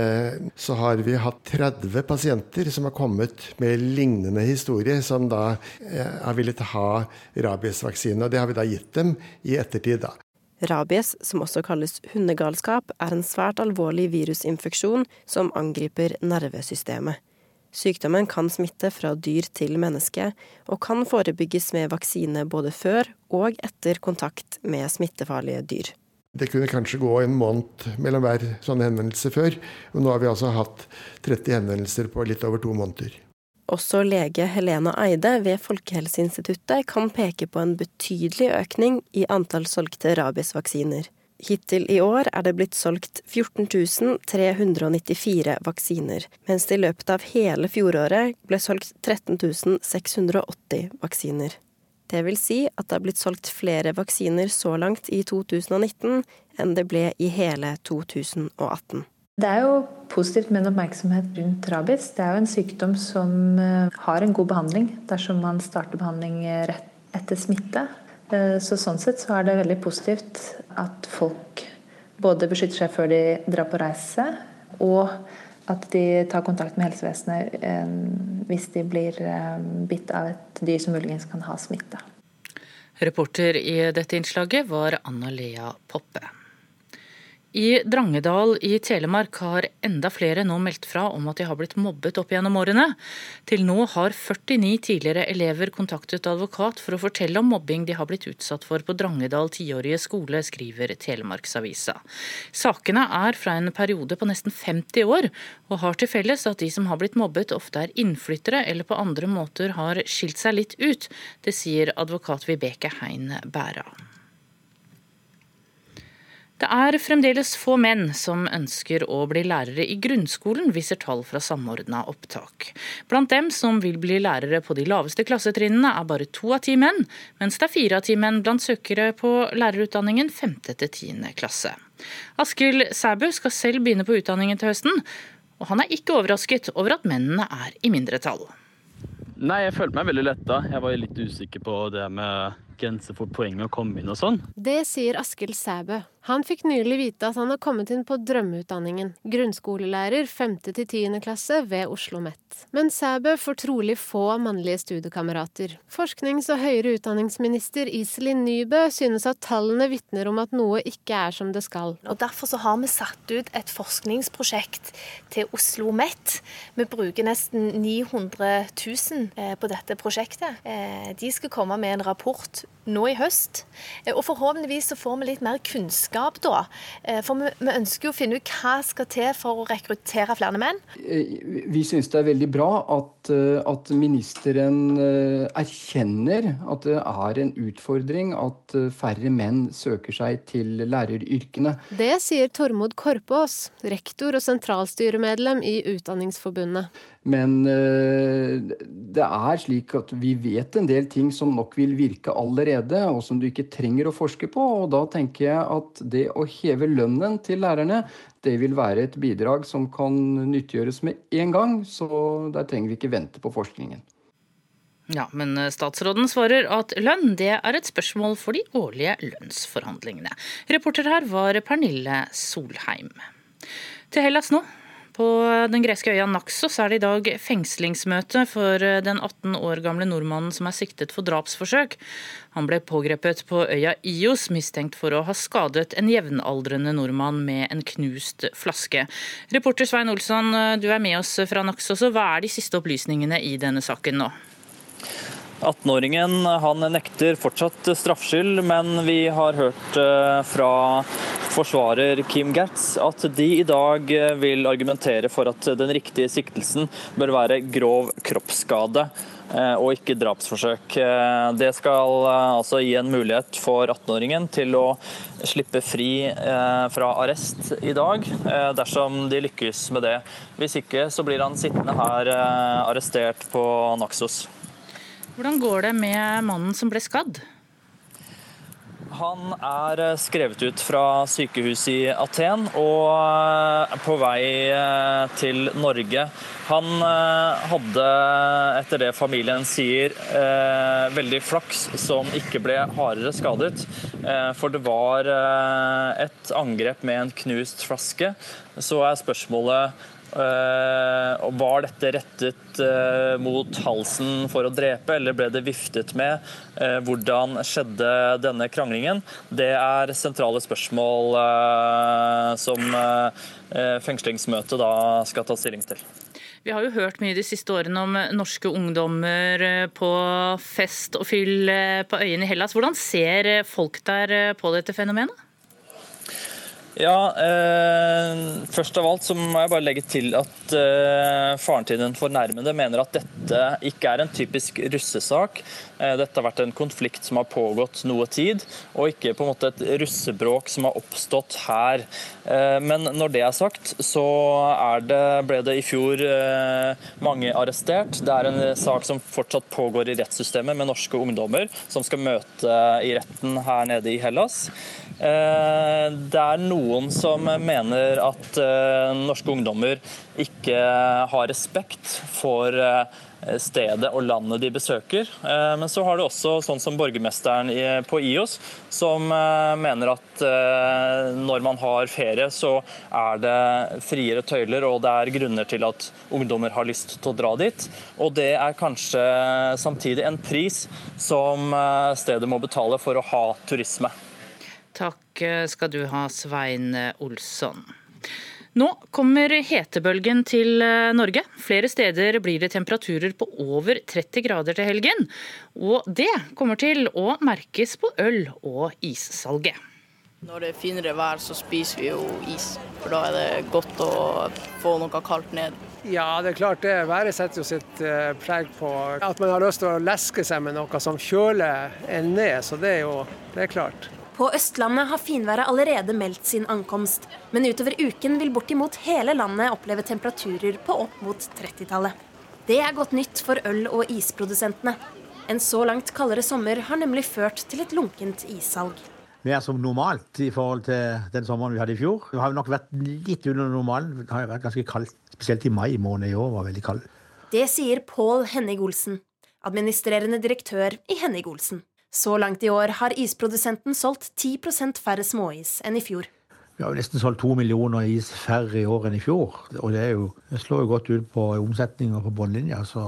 Speaker 5: så har vi hatt 30 pasienter som har kommet med lignende historie, som da eh, har villet ha rabiesvaksine. Og det har vi da gitt dem i ettertid. da.
Speaker 6: Rabies, som også kalles hundegalskap, er en svært alvorlig virusinfeksjon som angriper nervesystemet. Sykdommen kan smitte fra dyr til menneske, og kan forebygges med vaksine både før og etter kontakt med smittefarlige dyr.
Speaker 5: Det kunne kanskje gå en måned mellom hver sånn henvendelse før, og nå har vi altså hatt 30 henvendelser på litt over to måneder.
Speaker 6: Også lege Helena Eide ved Folkehelseinstituttet kan peke på en betydelig økning i antall solgte rabiesvaksiner. Hittil i år er det blitt solgt 14 394 vaksiner, mens det i løpet av hele fjoråret ble solgt 13 680 vaksiner. Det vil si at det har blitt solgt flere vaksiner så langt i 2019 enn det ble i hele 2018.
Speaker 7: Det er jo positivt med en oppmerksomhet rundt rabies. Det er jo en sykdom som eh, har en god behandling dersom man starter behandling rett etter smitte. Eh, så sånn sett så er det veldig positivt at folk både beskytter seg før de drar på reise, og at de tar kontakt med helsevesenet eh, hvis de blir eh, bitt av et dyr som muligens kan ha smitte.
Speaker 8: Reporter i dette innslaget var Anna Lea Poppe. I Drangedal i Telemark har enda flere nå meldt fra om at de har blitt mobbet opp gjennom årene. Til nå har 49 tidligere elever kontaktet advokat for å fortelle om mobbing de har blitt utsatt for på Drangedal tiårige skole, skriver Telemarksavisa. Sakene er fra en periode på nesten 50 år, og har til felles at de som har blitt mobbet ofte er innflyttere eller på andre måter har skilt seg litt ut. Det sier advokat Vibeke Hein Bæra. Det er fremdeles få menn som ønsker å bli lærere i grunnskolen, viser tall fra Samordna opptak. Blant dem som vil bli lærere på de laveste klassetrinnene, er bare to av ti menn, mens det er fire av ti menn blant søkere på lærerutdanningen femte til tiende klasse. Askild Sæbø skal selv begynne på utdanningen til høsten, og han er ikke overrasket over at mennene er i mindretall.
Speaker 20: Nei, jeg følte meg veldig letta. Jeg var litt usikker på det med grense for poeng å komme inn og sånn.
Speaker 21: Det sier Askild Sæbø. Han fikk nylig vite at han har kommet inn på drømmeutdanningen, grunnskolelærer 5. til 10. klasse ved Oslo OsloMet. Men Sæbø får trolig få mannlige studiekamerater. Forsknings- og høyere utdanningsminister Iselin Nybø synes at tallene vitner om at noe ikke er som det skal.
Speaker 22: Og Derfor så har vi satt ut et forskningsprosjekt til Oslo OsloMet. Vi bruker nesten 900 000 eh, på dette prosjektet. Eh, de skal komme med en rapport nå i høst. Eh, og forhåpentligvis så får vi litt mer kunnskap da. Eh, for vi, vi ønsker jo å finne ut hva skal til for å rekruttere flere menn.
Speaker 23: Eh, vi syns det er veldig bra at, at ministeren erkjenner at det er en utfordring at færre menn søker seg til læreryrkene.
Speaker 21: Det sier Tormod Korpås, rektor og sentralstyremedlem i Utdanningsforbundet.
Speaker 23: Men det er slik at vi vet en del ting som nok vil virke allerede, og som du ikke trenger å forske på. Og da tenker jeg at det å heve lønnen til lærerne, det vil være et bidrag som kan nyttiggjøres med en gang. Så der trenger vi ikke vente på forskningen.
Speaker 8: Ja, Men eh, statsråden svarer at lønn det er et spørsmål for de årlige lønnsforhandlingene. Reporter her var Pernille Solheim. Til Hellas nå. På den greske øya Naxos er det i dag fengslingsmøte for den 18 år gamle nordmannen som er siktet for drapsforsøk. Han ble pågrepet på øya Ios, mistenkt for å ha skadet en jevnaldrende nordmann med en knust flaske. Reporter Svein Olsson, du er med oss fra Naxos. Hva er de siste opplysningene i denne saken nå?
Speaker 15: 18-åringen han nekter fortsatt straffskyld, men vi har hørt eh, fra forsvarer Kim Gertz at de i dag eh, vil argumentere for at den riktige siktelsen bør være grov kroppsskade eh, og ikke drapsforsøk. Det skal altså gi en mulighet for 18-åringen til å slippe fri fra arrest i dag, dersom de lykkes med det. Hvis ikke så blir han sittende her arrestert på Naxos.
Speaker 8: Hvordan går det med mannen som ble skadd?
Speaker 15: Han er eh, skrevet ut fra sykehuset i Aten og eh, på vei eh, til Norge. Han hadde, etter det familien sier, veldig flaks som ikke ble hardere skadet. For det var et angrep med en knust flaske. Så er spørsmålet Uh, var dette rettet uh, mot halsen for å drepe, eller ble det viftet med? Uh, hvordan skjedde denne kranglingen? Det er sentrale spørsmål som fengslingsmøtet da skal ta stilling til.
Speaker 8: Vi har jo hørt mye de siste årene om norske ungdommer på fest og fyll på øyene i Hellas. Hvordan ser folk der på dette fenomenet?
Speaker 15: Ja, eh, Først av alt så må jeg bare legge til at uh, faren til den fornærmede mener at dette ikke er en typisk russesak. Uh, dette har vært en konflikt som har pågått noe tid, og ikke på en måte et russebråk som har oppstått her. Uh, men når det er sagt, så er det, ble det i fjor mange arrestert. Det er en sak som fortsatt pågår i rettssystemet med norske ungdommer som skal møte i retten her nede i Hellas. Eh, det er noen som mener at norske ungdommer ikke har respekt for stedet og landet de besøker. Eh, men så har du også sånn som borgermesteren på IOS, som eh, mener at eh, når man har ferie, så er det friere tøyler, og det er grunner til at ungdommer har lyst til å dra dit. Og det er kanskje samtidig en pris som stedet må betale for å ha turisme.
Speaker 8: Takk skal du ha, Svein Olsson. Nå kommer hetebølgen til eh, Norge. Flere steder blir det temperaturer på over 30 grader til helgen. Og det kommer til å merkes på øl- og issalget.
Speaker 11: Når det er finere vær, så spiser vi jo is. For da er det godt å få noe kaldt ned.
Speaker 12: Ja, det er klart det. Været setter jo sitt eh, preg på at man har lyst til å leske seg med noe som kjøler en ned. Så det er jo det er klart.
Speaker 14: På Østlandet har finværet allerede meldt sin ankomst, men utover uken vil bortimot hele landet oppleve temperaturer på opp mot 30-tallet. Det er godt nytt for øl- og isprodusentene. En så langt kaldere sommer har nemlig ført til et lunkent issalg.
Speaker 4: Mer som normalt i forhold til den sommeren vi hadde i fjor. Det har nok vært litt under normalen. Det har vært ganske kaldt. Spesielt i mai måned i år var veldig kald.
Speaker 14: Det sier Pål Henning Olsen, administrerende direktør i Henning Olsen. Så langt i år har isprodusenten solgt 10% færre småis enn i fjor.
Speaker 4: Vi har jo nesten solgt to millioner is færre i år enn i fjor. Og det, jo, det slår jo godt ut på omsetning og på bunnlinja. Så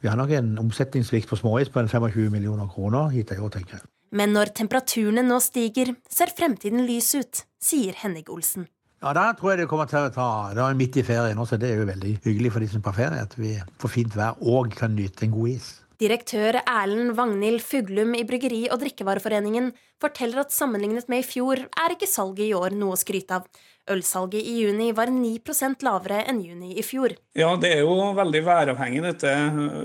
Speaker 4: vi har nok en omsetningssvikt på småis på en 25 millioner kroner hit i år, tenker jeg.
Speaker 14: Men når temperaturene nå stiger, ser fremtiden lys ut, sier Henning Olsen.
Speaker 4: Ja, Da tror jeg det kommer til å ta Det er midt i ferien også, så det er jo veldig hyggelig for de som er på ferie at vi får fint vær og kan nyte en god is.
Speaker 14: Direktør Erlend Vagnhild Fuglum i Bryggeri- og drikkevareforeningen forteller at sammenlignet med i fjor er ikke salget i år noe å skryte av. Ølsalget i juni var 9% lavere enn juni i fjor.
Speaker 13: Ja, det er jo veldig væravhengig dette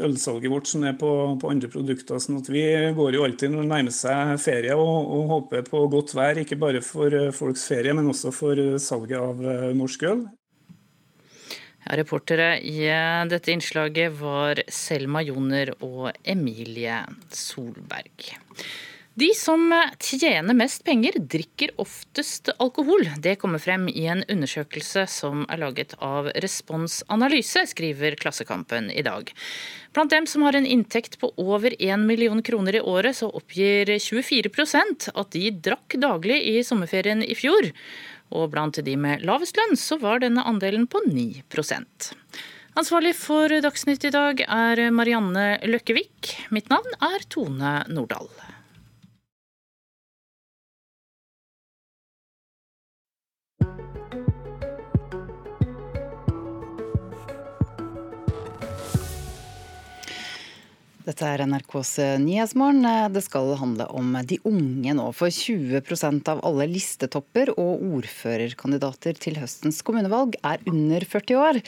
Speaker 13: ølsalget vårt som er på, på andre produkter. sånn at Vi går jo alltid når det nærmer seg ferie og, og, håper på godt vær, ikke bare for folks ferie, men også for salget av norsk øl.
Speaker 8: Ja, reportere i eh, dette innslaget var Selma Joner og Emilie Solberg. De som eh, tjener mest penger, drikker oftest alkohol. Det kommer frem i en undersøkelse som er laget av Responsanalyse, skriver Klassekampen i dag. Blant dem som har en inntekt på over 1 million kroner i året, så oppgir 24% at de drakk daglig i sommerferien i fjor. Og blant de med lavest lønn så var denne andelen på 9% Ansvarlig for Dagsnytt i dag er Marianne Løkkevik. Mitt navn er Tone Nordahl.
Speaker 3: Dette er NRKs eh, Nyhetsmorgen. Eh, det skal handle om de unge nå. For 20% av alle listetopper og ordførerkandidater til høstens kommunevalg er under 40 år.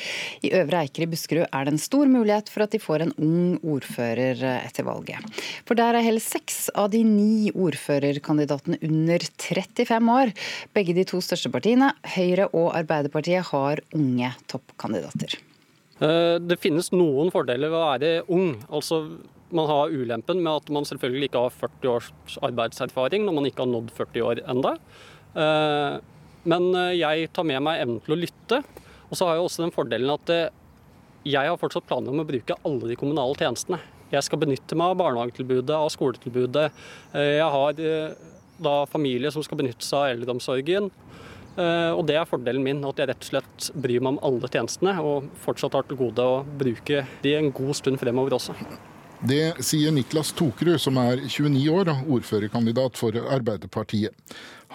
Speaker 3: I Øvre Eiker i Buskerud er det en stor mulighet for at de får en ung ordfører eh, etter valget. For der er hele seks av de ni ordførerkandidatene under 35 år. Begge de to største partiene, Høyre og Arbeiderpartiet, har unge toppkandidater.
Speaker 24: Eh, det finnes noen fordeler ved å være ung. Altså, man har ulempen med at man selvfølgelig ikke har 40 års arbeidserfaring når man ikke har nådd 40 år enda. Eh, men eh, jeg tar med meg evnen til å lytte. Og så har jeg også den fordelen at jeg har fortsatt planer om å bruke alle de kommunale tjenestene. Jeg skal benytte meg av barnehagetilbudet, av skoletilbudet. Jeg har da familie som skal benytte seg av eldreomsorgen. Eh, og det er fordelen min, at jeg rett og slett bryr meg om alle tjenestene, og fortsatt har til gode å bruke de en god stund fremover også.
Speaker 25: Det sier Niklas Tokerud, som er 29 år og ordførerkandidat for Arbeiderpartiet.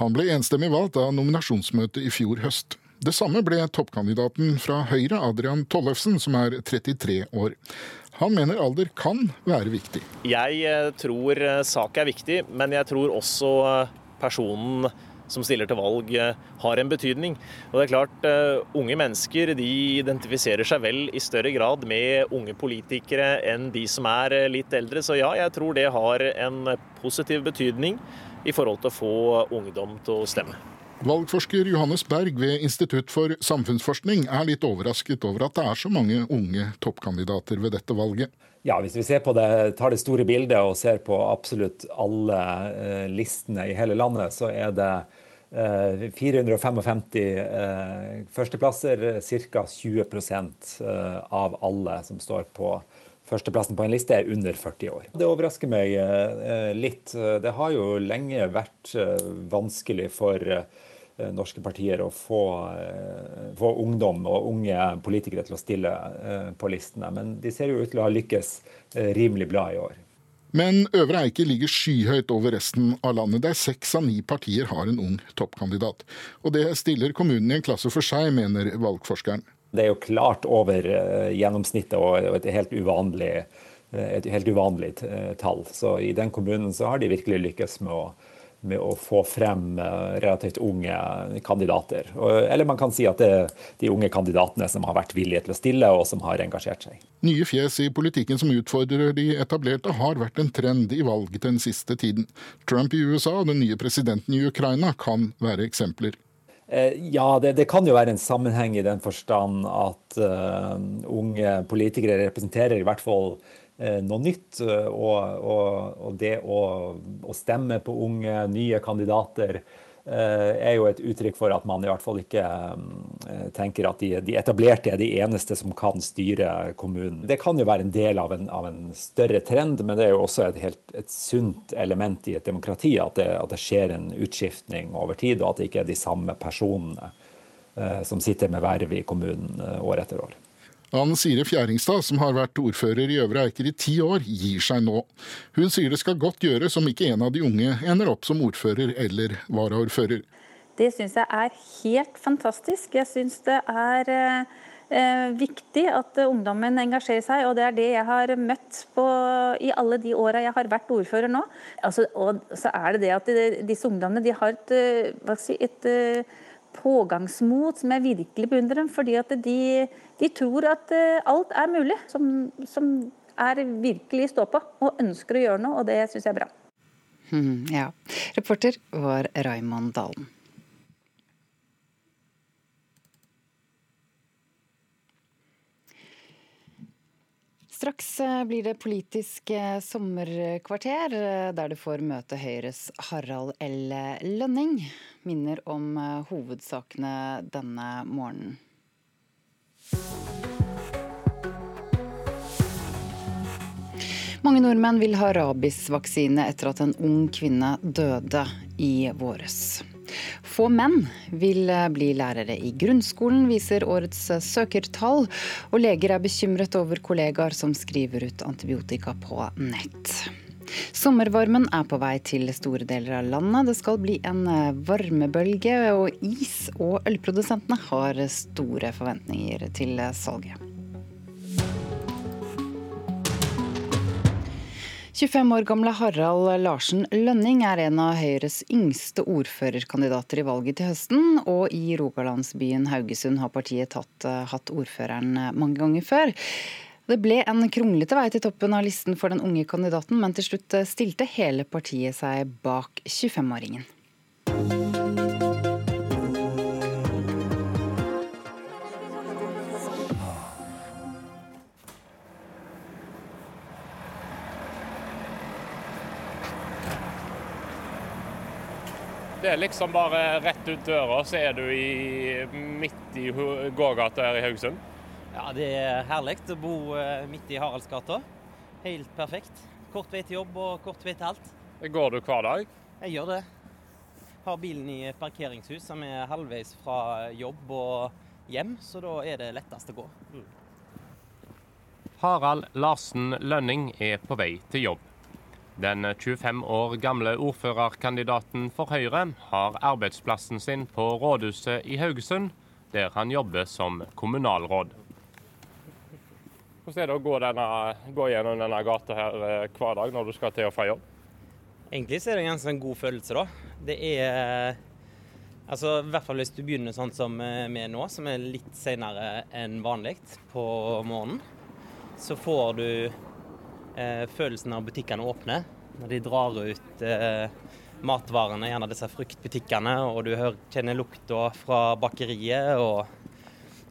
Speaker 25: Han ble enstemmig valgt av nominasjonsmøtet i fjor høst. Det samme ble toppkandidaten fra Høyre, Adrian Tollefsen, som er 33 år. Han mener alder kan være viktig.
Speaker 26: Jeg eh, tror eh, sak er viktig, men jeg tror også personen som stiller til valg, eh, har en betydning. Og det er klart, uh, Unge mennesker de identifiserer seg vel i større grad med unge politikere enn de som er eh, litt eldre. Så ja, jeg tror det har en positiv betydning i forhold til å få ungdom til å stemme.
Speaker 25: Valgforsker Johannes Berg ved Institutt for samfunnsforskning er litt overrasket over at det er så mange unge toppkandidater ved dette valget.
Speaker 27: Ja, Hvis vi ser på det, tar det store bildet og ser på absolutt alle listene i hele landet, så er det 455 eh, førsteplasser, ca. 20% av alle som står på førsteplassen på en liste, er under 40 år. Det overrasker meg litt. Det har jo lenge vært vanskelig for norske partier å få, få, ungdom og unge politikere til å stille på listene. Men de ser jo ut til å ha lykkes rimelig bra i år.
Speaker 25: Men Øvre Eiker ligger skyhøyt over resten av landet, der seks av ni partier har en ung toppkandidat. Og det stiller kommunen i en klasse for seg, mener valgforskeren.
Speaker 27: Det er jo klart over eh, gjennomsnittet og et helt uvanlig, eh, et helt uvanlig eh, tall. Så i den kommunen så har de virkelig lykkes med å med å få frem eh, relativt unge kandidater. Eller man kan si at det er de unge kandidatene som har vært villige til å stille, og som har engasjert seg.
Speaker 25: Nye fjes i politikken som utfordrer de etablerte, har vært en trend i valget den siste tiden. Trump i USA og den nye presidenten i Ukraina kan være eksempler.
Speaker 27: Eh, ja, det, det, kan jo være en sammenheng i den forstand at uh, unge politikere representerer i hvert fall noe nytt. Eh, og, og, og det å, å, stemme på unge, nye kandidater eh, er jo et uttrykk for at man i hvert fall ikke tenker at de, de, etablerte er de eneste som kan styre kommunen. Det kan jo være en del av en, av en større trend, men det er jo også et, helt, et sunt element i et demokrati at det, at det, skjer en utskiftning over tid, og at det ikke er de samme personene som sitter med verv i kommunen år etter år.
Speaker 25: Ann Sire Fjæringstad, som har vært ordfører i Øvre Eiker i ti år, gir seg nå. Hun sier det skal godt gjøres om ikke en av de unge ender opp som ordfører eller varaordfører.
Speaker 28: Det syns jeg er helt fantastisk. Jeg syns det er eh, viktig at ungdommen engasjerer seg, og det er det jeg har møtt på i alle de åra jeg har vært ordfører nå. Altså, og så er det det at disse ungdommene de har et, eh, si, et, et eh, pågangsmot som jeg virkelig beundrer. Fordi at de, de tror at eh, alt er mulig, som, som er virkelig stå på og ønsker å gjøre noe, og det syns jeg er bra.
Speaker 3: Hmm, ja. Reporter var Raymond Dalen. Straks eh, blir det politisk eh, sommerkvarter, der du får møte Høyres Harald L. Lønning. Minner om hovedsakene denne morgenen. Mange nordmenn vil ha rabiesvaksine etter at en ung kvinne døde i våres. Få menn vil eh, bli lærere i grunnskolen, viser årets eh, søkertall. Og leger er bekymret over kollegaer som skriver ut antibiotika på nett. Sommervarmen er på vei til store deler av landet. Det skal bli en eh, varmebølge, og is- og ølprodusentene har store forventninger til salget. 25 år gamle Harald Larsen Lønning er en av Høyres yngste ordførerkandidater i valget til høsten, og i rogalandsbyen Haugesund har partiet tatt, eh, hatt ordføreren eh, mange ganger før. Det ble en kronglete vei til toppen av listen for den unge kandidaten, men til slutt eh, stilte hele partiet seg bak 25-åringen.
Speaker 29: Det er liksom bare rett ut døra, så er du i, midt i gågata her i Haugesund.
Speaker 30: Ja, det er herlig å bo eh, midt i Haraldsgata. Helt perfekt. Kort vei til jobb og kort vei til alt.
Speaker 29: Går du hver dag?
Speaker 30: Jeg gjør det. Har bilen i et parkeringshus som er halvveis fra jobb og hjem, så da er det lettest å gå. Mm.
Speaker 29: Harald Larsen Lønning er på vei til jobb. Den 25 år gamle ordførerkandidaten for Høyre har arbeidsplassen sin på rådhuset i Haugesund, der han jobber som kommunalråd. Hvordan er det å gå, denne, gå gjennom denne gata her eh, hver dag når du skal til og fra jobb?
Speaker 30: Egentlig er det en ganske god følelse, da. Det er Altså, I hvert fall hvis du begynner sånn som vi er nå, som er litt senere enn vanlig på morgenen. Så får du eh, følelsen av butikkene åpne. Når de drar ut eh, matvarene, gjerne disse fruktbutikkene, og du hører, kjenner lukta fra bakeriet og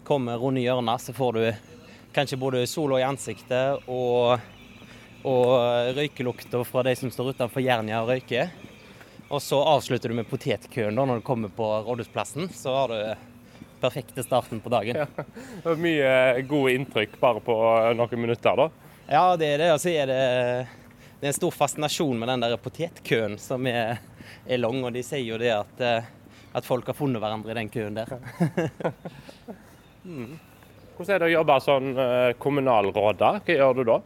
Speaker 30: kommer rundt hjørnet, så får du kanskje både sola i ansiktet og, og røykelukta fra de som står utenfor Jernia og røyker. Og så avslutter du med potetkøen da når du kommer på Rådhusplassen. Så har du perfekte starten på dagen.
Speaker 29: Ja, det var mye gode inntrykk bare på noen minutter, da.
Speaker 30: Ja, det er det. Og så er det, det er en stor fascinasjon med den der potetkøen som er, er lang. Og de sier jo det at, eh, at folk har funnet hverandre i den køen der. <laughs> <laughs>
Speaker 29: mm. Hvordan er det å jobbe som kommunalråder? kommunalråd da? Hva gjør du da?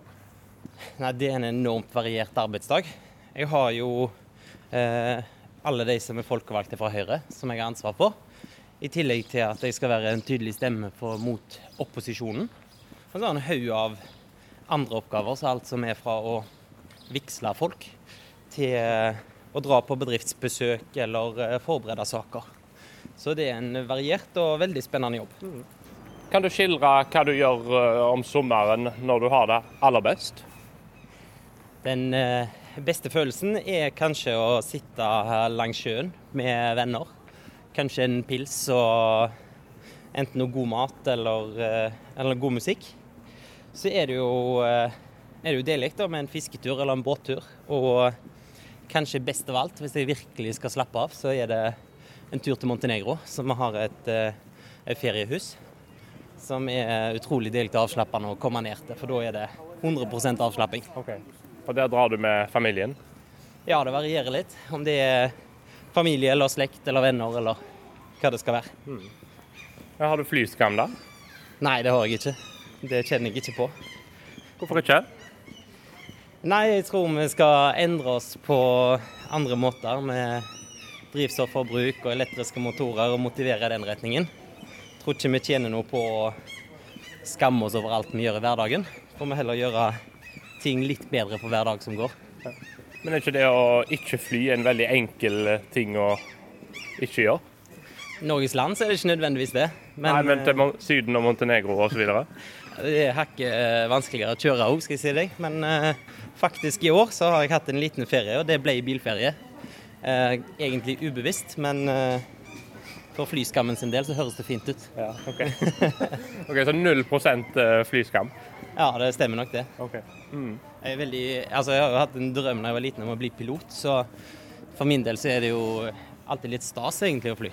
Speaker 30: Nei, Det er en enormt variert arbeidsdag. Jeg har jo eh, alle de som er folkevalgte fra Høyre, som jeg har ansvar for. I tillegg til at jeg skal være en tydelig stemme for, mot opposisjonen. Og så har jeg en haug av andre oppgaver, så alt som er fra å vigsle folk til å dra på bedriftsbesøk eller eh, forberede saker. Så det er en variert og veldig spennende jobb.
Speaker 29: Kan du skildre hva du gjør eh, om sommeren når du har det aller best?
Speaker 30: Den eh, beste følelsen er kanskje å sitte langs sjøen med venner. Kanskje en pils og enten noe god mat eller, eller god musikk. Så er det jo, er deilig med en fisketur eller en båttur. Og kanskje best av alt, hvis jeg virkelig skal slappe av, så er det en tur til Montenegro, som har et, et feriehus. Som er utrolig deilig avslappende å komme ned til, for da er det 100% avslapping.
Speaker 29: Okay. Og der drar du med familien?
Speaker 30: Ja, det varierer litt. Om det er familie eller slekt eller venner eller hva det skal være.
Speaker 29: Mm. Ja, har du flyskam, da?
Speaker 30: Nei, det har jeg ikke. Det kjenner jeg ikke på.
Speaker 29: Hvorfor ikke?
Speaker 30: Nei, jeg tror vi skal endre oss på andre måter med drivstofforbruk og elektriske motorer og motivere den retningen. Tror ikke vi tjener noe på å skamme oss over alt vi gjør i hverdagen. Får vi heller gjøre ting litt bedre for hver dag som går.
Speaker 29: Men er ikke det å ikke fly en veldig enkel ting å ikke gjøre?
Speaker 30: Norges land så er det ikke nødvendigvis det.
Speaker 29: Men, Nei, men til Syden og Montenegro osv.? <laughs>
Speaker 30: Det er hakket vanskeligere å kjøre òg, skal jeg si deg. Men uh, faktisk i år så har jeg hatt en liten ferie, og det ble bilferie. Uh, egentlig ubevisst, men uh, for flyskammen sin del så høres det fint ut.
Speaker 29: Ja, ok. <laughs> ok, Så null prosent flyskam?
Speaker 30: Ja, det stemmer nok det.
Speaker 29: Okay. Mm.
Speaker 30: Jeg, veldig, altså jeg har hatt en drøm da jeg var liten om å bli pilot, så for min del så er det jo alltid litt stas egentlig å fly.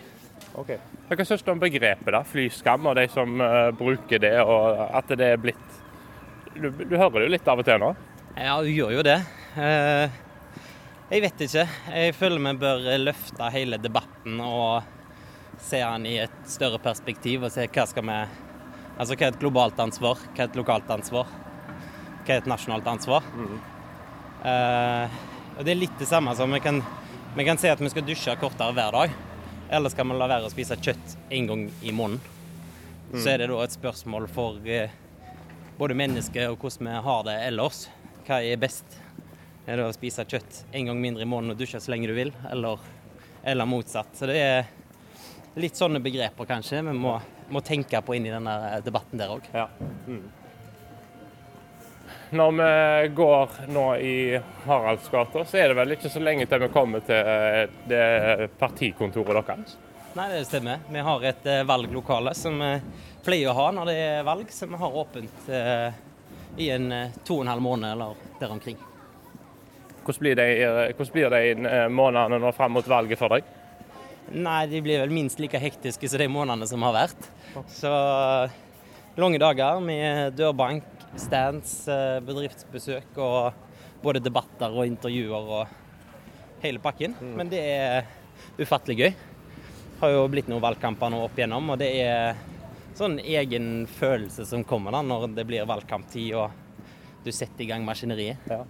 Speaker 29: Ok. Hva syns du om begrepet da, flyskam, og de som uh, bruker det, og at det er blitt du, du, hører det jo litt av og til nå?
Speaker 30: Ja, du gjør jo det. Uh, jeg vet ikke. Jeg føler vi bør løfte hele debatten og se den i et større perspektiv. og se hva skal vi Altså hva er et globalt ansvar, hva er et lokalt ansvar, hva er et nasjonalt ansvar. Mm. Uh, og Det er litt det samme som vi kan, vi kan si at vi skal dusje kortere hver dag. Eller skal vi la være å spise kjøtt en gang i måneden? Mm. Så er det da et spørsmål for uh, både mennesket og hvordan vi har det ellers. Hva er best? Er det å spise kjøtt en gang mindre i måneden og dusje så lenge du vil, eller, eller motsatt? Så det er litt sånne begreper, kanskje. Vi må, må tenke på inn i denne debatten der òg.
Speaker 29: Ja. Mm. Når vi går nå i Haraldsgata, så er det vel ikke så lenge til vi kommer til eh, det partikontoret deres?
Speaker 30: Nei, det stemmer. Vi har et eh, valglokale som vi pleier å ha når det er valg, som vi har åpent eh, i en to og en halv måned eller der omkring.
Speaker 29: Hvordan blir de, hvordan blir de månedene nå fram mot valget for deg?
Speaker 30: Nei, de blir vel minst like hektiske som de månedene som har vært. Så lange dager med dørbank, stands, eh, bedriftsbesøk og både debatter og intervjuer og hele pakken. Mm. Men det er ufattelig gøy. Det har jo blitt noen valgkamper nå opp igjennom, og det er sånn egen følelse som kommer da når det blir valgkamptid og du setter i gang maskineriet.
Speaker 29: Ja.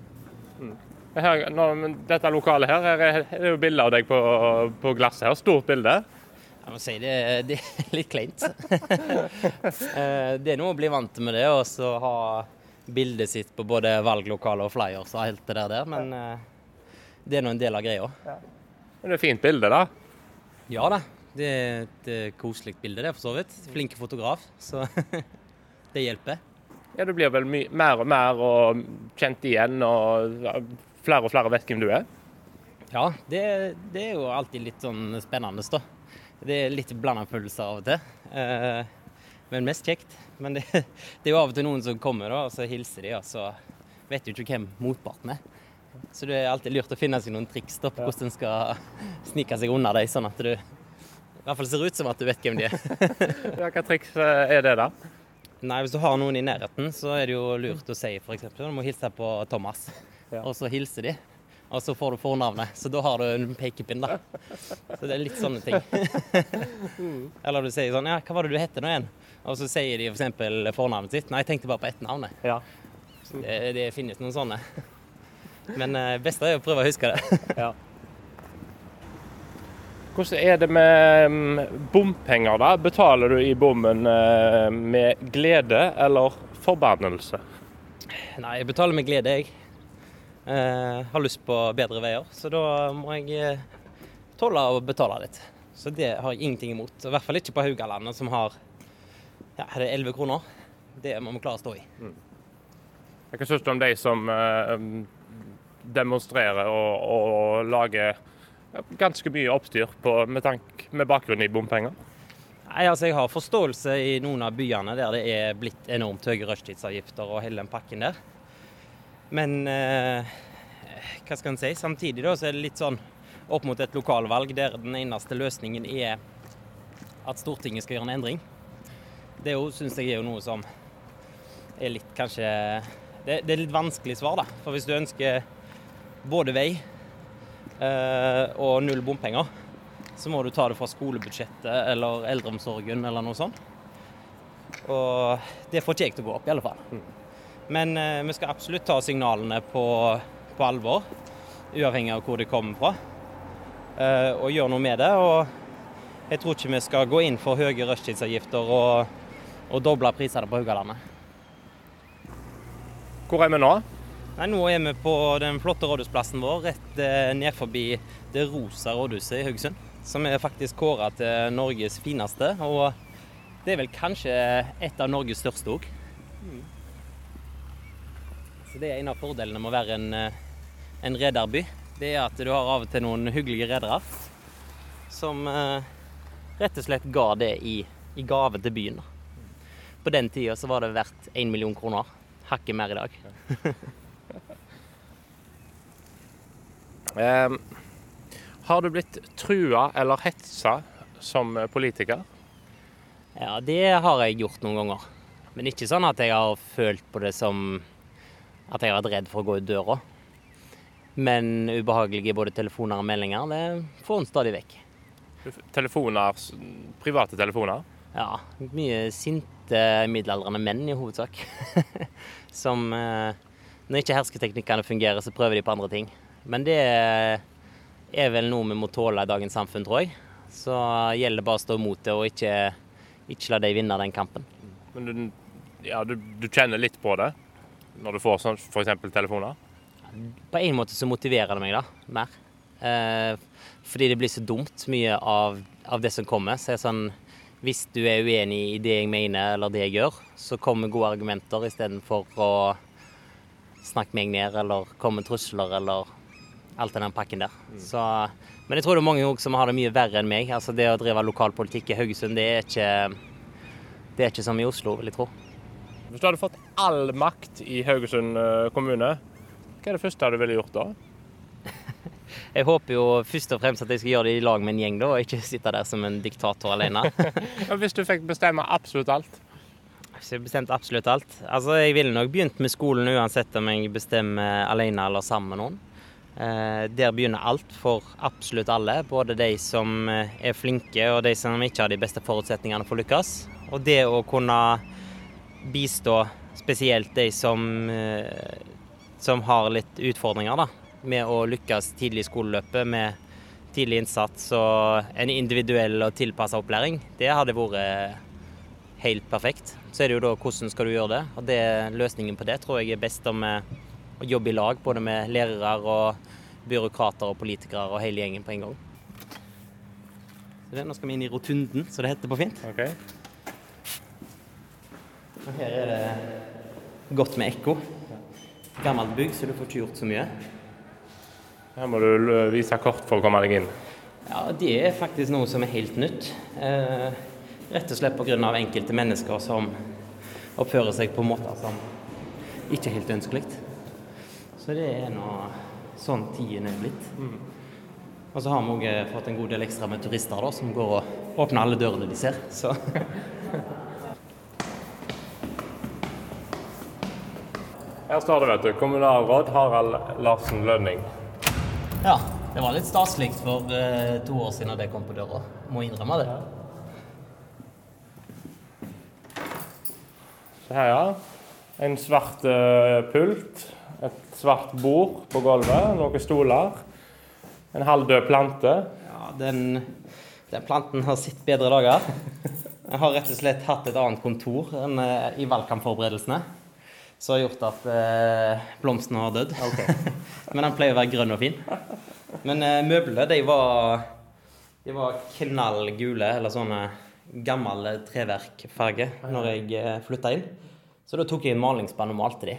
Speaker 29: Mm. Her, når, dette lokalet her, her er det jo bilde av deg på, på glasset her. Stort bilde.
Speaker 30: Jeg må si det, det er litt kleint. <laughs> Eh, det er noe å bli vant med det, og så ha bildet sitt på både valglokale og flyers og alt det der, der. men uh, det er nå en del av greia. Ja.
Speaker 29: Men det er fint bilde, da?
Speaker 30: Ja da. Det er et uh, koselig bilde, det, for så vidt. Flink fotograf, så <laughs> det hjelper.
Speaker 29: Ja, Du blir vel mer og mer og kjent igjen, og flere og flere vet hvem du er?
Speaker 30: Ja, det, det er jo alltid litt sånn spennende, da. Det er litt blanda følelser av og til. Eh, men mest kjekt. Men det, <laughs> det, er jo av og til noen som kommer da, og så hilser de, og så vet du ikke hvem motparten er. Så det er alltid lurt å finne seg noen triks da, på hvordan en skal snike seg unna dem, sånn at du i hvert fall ser ut som at du vet hvem de er. <laughs>
Speaker 29: ja, hva triks er det, da?
Speaker 30: Nei, Hvis du har noen i nærheten, så er det jo lurt å si f.eks. du må hilse på Thomas. Og så hilser de, og så får du fornavnet. Så da har du en pekepinn, da. Så det er litt sånne ting. <laughs> Eller du sier sånn Ja, hva var det du het nå igjen? Og så sier de f.eks. fornavnet sitt. Nei, jeg tenkte bare på etternavnet.
Speaker 29: Ja.
Speaker 30: Det, det finnes noen sånne. Men det eh, beste er å prøve å huske det.
Speaker 29: ja. Hvordan er det med mm, bompenger, da? Betaler du i bommen eh, med glede eller forbannelse?
Speaker 30: Nei, jeg betaler med glede, jeg. Eh, har lyst på bedre veier, så da må jeg eh, tåle å betale litt. Så det har jeg ingenting imot. I hvert fall ikke på Haugalandet, som har ja, er det 11 kroner. Det må vi klare å stå i. Mm.
Speaker 29: Hva syns du om de som eh, demonstrerer og, og lager ganske mye oppstyr på, med, tank, med, bakgrunn i bompenger?
Speaker 30: Nei, altså Jeg har forståelse i noen av byene der det er blitt enormt høye rushtidsavgifter og hele den pakken der. Men eh, hva skal en si? Samtidig da, så er det litt sånn opp mot et lokalvalg der den eneste løsningen er at Stortinget skal gjøre en endring. Det syns jeg er jo noe som er litt kanskje det, det, er litt vanskelig svar, da. For hvis du ønsker både vei eh, og null bompenger, så må du ta det fra skolebudsjettet eller eldreomsorgen eller noe sånt. Og det får ikke jeg til å gå opp, i alle fall. Men eh, vi skal absolutt ta signalene på, på, alvor, uavhengig av hvor de kommer fra, eh, og gjøre noe med det. Og jeg tror ikke vi skal gå inn for høye rushtidsavgifter og, og doble prisene på Haugalandet.
Speaker 29: Hvor er vi nå?
Speaker 30: Nei, nå er vi på den flotte rådhusplassen vår rett eh, ned forbi det rosa rådhuset i Haugesund. Som er faktisk kåra til Norges fineste. Og det er vel kanskje et av Norges største òg. Det er en av fordelene med å være en, eh, en rederby. Det er at du har av og til noen hyggelige redere som eh, rett og slett ga det i, i gave til byen. På den tida så var det verdt én million kroner hakket mer i dag. <laughs>
Speaker 29: um, har du blitt trua eller hetsa som politiker?
Speaker 30: Ja, det har jeg gjort noen ganger. Men ikke sånn at jeg har følt på det som at jeg har vært redd for å gå ut døra. Men ubehagelige både telefoner og meldinger, det får en stadig vekk.
Speaker 29: Telefoner, private telefoner?
Speaker 30: Ja, mye sinte middelaldrende menn i hovedsak. <laughs> som eh, Når ikke hersketeknikkene fungerer, så prøver de på andre ting. Men det er vel noe vi må tåle i dagens samfunn, tror jeg. Så gjelder det bare å stå imot det og ikke, ikke la dem vinne den kampen.
Speaker 29: Men du, ja, du, du, kjenner litt på det når du får sånn f.eks. telefoner?
Speaker 30: På en måte så motiverer det meg da, mer. Eh, fordi det blir så dumt mye av, av det som kommer. Så er sånn hvis du er uenig i det jeg mener eller det jeg gjør, så kommer gode argumenter istedenfor å snakke meg ned eller komme med trusler eller alt den pakken der. Mm. Så, men jeg tror det er mange som har det mye verre enn meg. Altså Det å drive lokalpolitikk i Haugesund, det er ikke, det er ikke som i Oslo, vil jeg tro.
Speaker 29: Hvis du hadde fått all makt i Haugesund eh, kommune, hva er det første du ville gjort da? <laughs>
Speaker 30: Jeg håper jo først og fremst at jeg skal gjøre det i lag med en gjeng, da, og ikke sitte der som en diktator alene. <laughs>
Speaker 29: Hvis du fikk bestemme absolutt alt?
Speaker 30: Hvis jeg bestemte absolutt alt? Altså, Jeg ville nok begynt med skolen uansett om jeg bestemmer alene eller sammen med noen. Eh, der begynner alt for absolutt alle, både de som eh, er flinke og de som ikke har de beste forutsetningene for å lykkes. Og det å kunne bistå spesielt de som, eh, som har litt utfordringer, da med å lykkes tidlig i skoleløpet med tidlig innsats og en individuell og tilpassa opplæring, det hadde vært helt perfekt. Så er det jo da hvordan skal du gjøre det. Og det, løsningen på det tror jeg er best om å jobbe i lag, både med lærere og byråkrater og politikere og hele gjengen på en gang. Så det, nå skal vi inn i rotunden, som det heter på fint.
Speaker 29: Okay.
Speaker 30: Og her er det godt med ekko. Gammelt bygg, så du får ikke gjort så mye.
Speaker 29: Her må du vise kort for å komme deg inn.
Speaker 30: Ja, Det er faktisk noe som er helt nytt. Eh, rett og slett pga. enkelte mennesker som oppfører seg på måter som ikke er helt ønskelig. Så det er nå sånn tiden er blitt. Og så har vi òg fått en god del ekstra med turister da, som går og åpner alle dørene de ser. Så <laughs>
Speaker 29: Her står det, vet du, kommunalråd Harald Larsen Lønning.
Speaker 30: ja, det var litt staselig for uh, to år siden det kom på døra. Må innrømme det.
Speaker 29: Se her, ja. En svart uh, pult, et svart bord på gulvet, noen stoler. En halvdød plante.
Speaker 30: Ja, den, den planten har sett bedre dager. Jeg har rett og slett hatt et annet kontor enn uh, i valgkampforberedelsene. Som har gjort at eh, blomsten har dødd. <laughs> Men den pleier å være grønn og fin. Men eh, møblene, de var, de var knallgule, eller sånne gammel treverkfarge, når jeg eh, flytta inn. Så da tok jeg en malingsspann og malte de,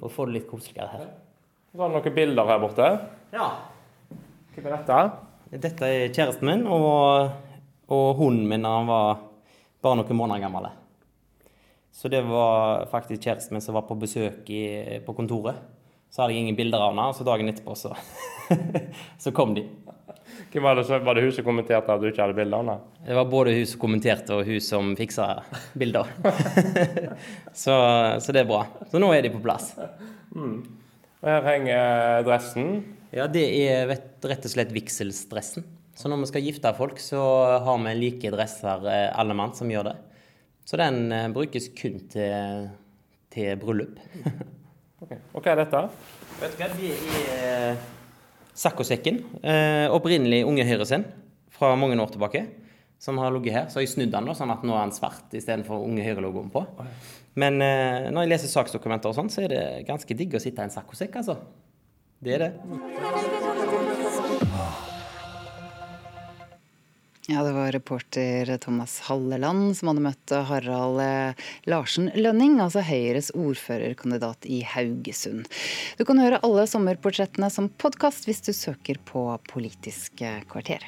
Speaker 30: for å få det litt koseligere her.
Speaker 29: Så har det noen bilder her borte.
Speaker 30: Ja.
Speaker 29: Hvem er dette?
Speaker 30: Dette er kjæresten min, og, og hunden min da han var bare noen måneder gammel. Så det var faktisk kjæresten min som var på besøk i, på kontoret. Så hadde jeg ingen bilder av henne, og så dagen etterpå så, <laughs> så kom de.
Speaker 29: Hvem var, det, som- var det hun som kommenterte at du ikke hadde bilder av henne?
Speaker 30: Det var både hun som kommenterte og hun som fiksa bilder. <laughs> så, så det er bra. Så nå er de på plass.
Speaker 29: Mm. Og her henger dressen.
Speaker 30: Ja, det er rett og slett vigselsdressen. Så når vi skal gifte folk, så har vi like dresser eh, alle mann som gjør det. Så den eh, brukes kun til, til bryllup. <laughs>
Speaker 29: Og hva er dette?
Speaker 30: Vet du hva, det er saccosekken. Eh, opprinnelig Unge Høyre sin, fra mange år tilbake. Som har ligget her. Så har jeg snudd den, da, sånn at nå er den svart istedenfor Unge Høyre-logoen på. Men eh, når jeg leser saksdokumenter og sånn, så er det ganske digg å sitte i en saccosekk, altså. Det er det.
Speaker 3: Ja, det var reporter Thomas Halleland som hadde møtt Harald eh, Larsen Lønning, altså Høyres ordførerkandidat i Haugesund. Du kan høre alle sommerportrettene som podkast hvis du søker på Politisk kvarter.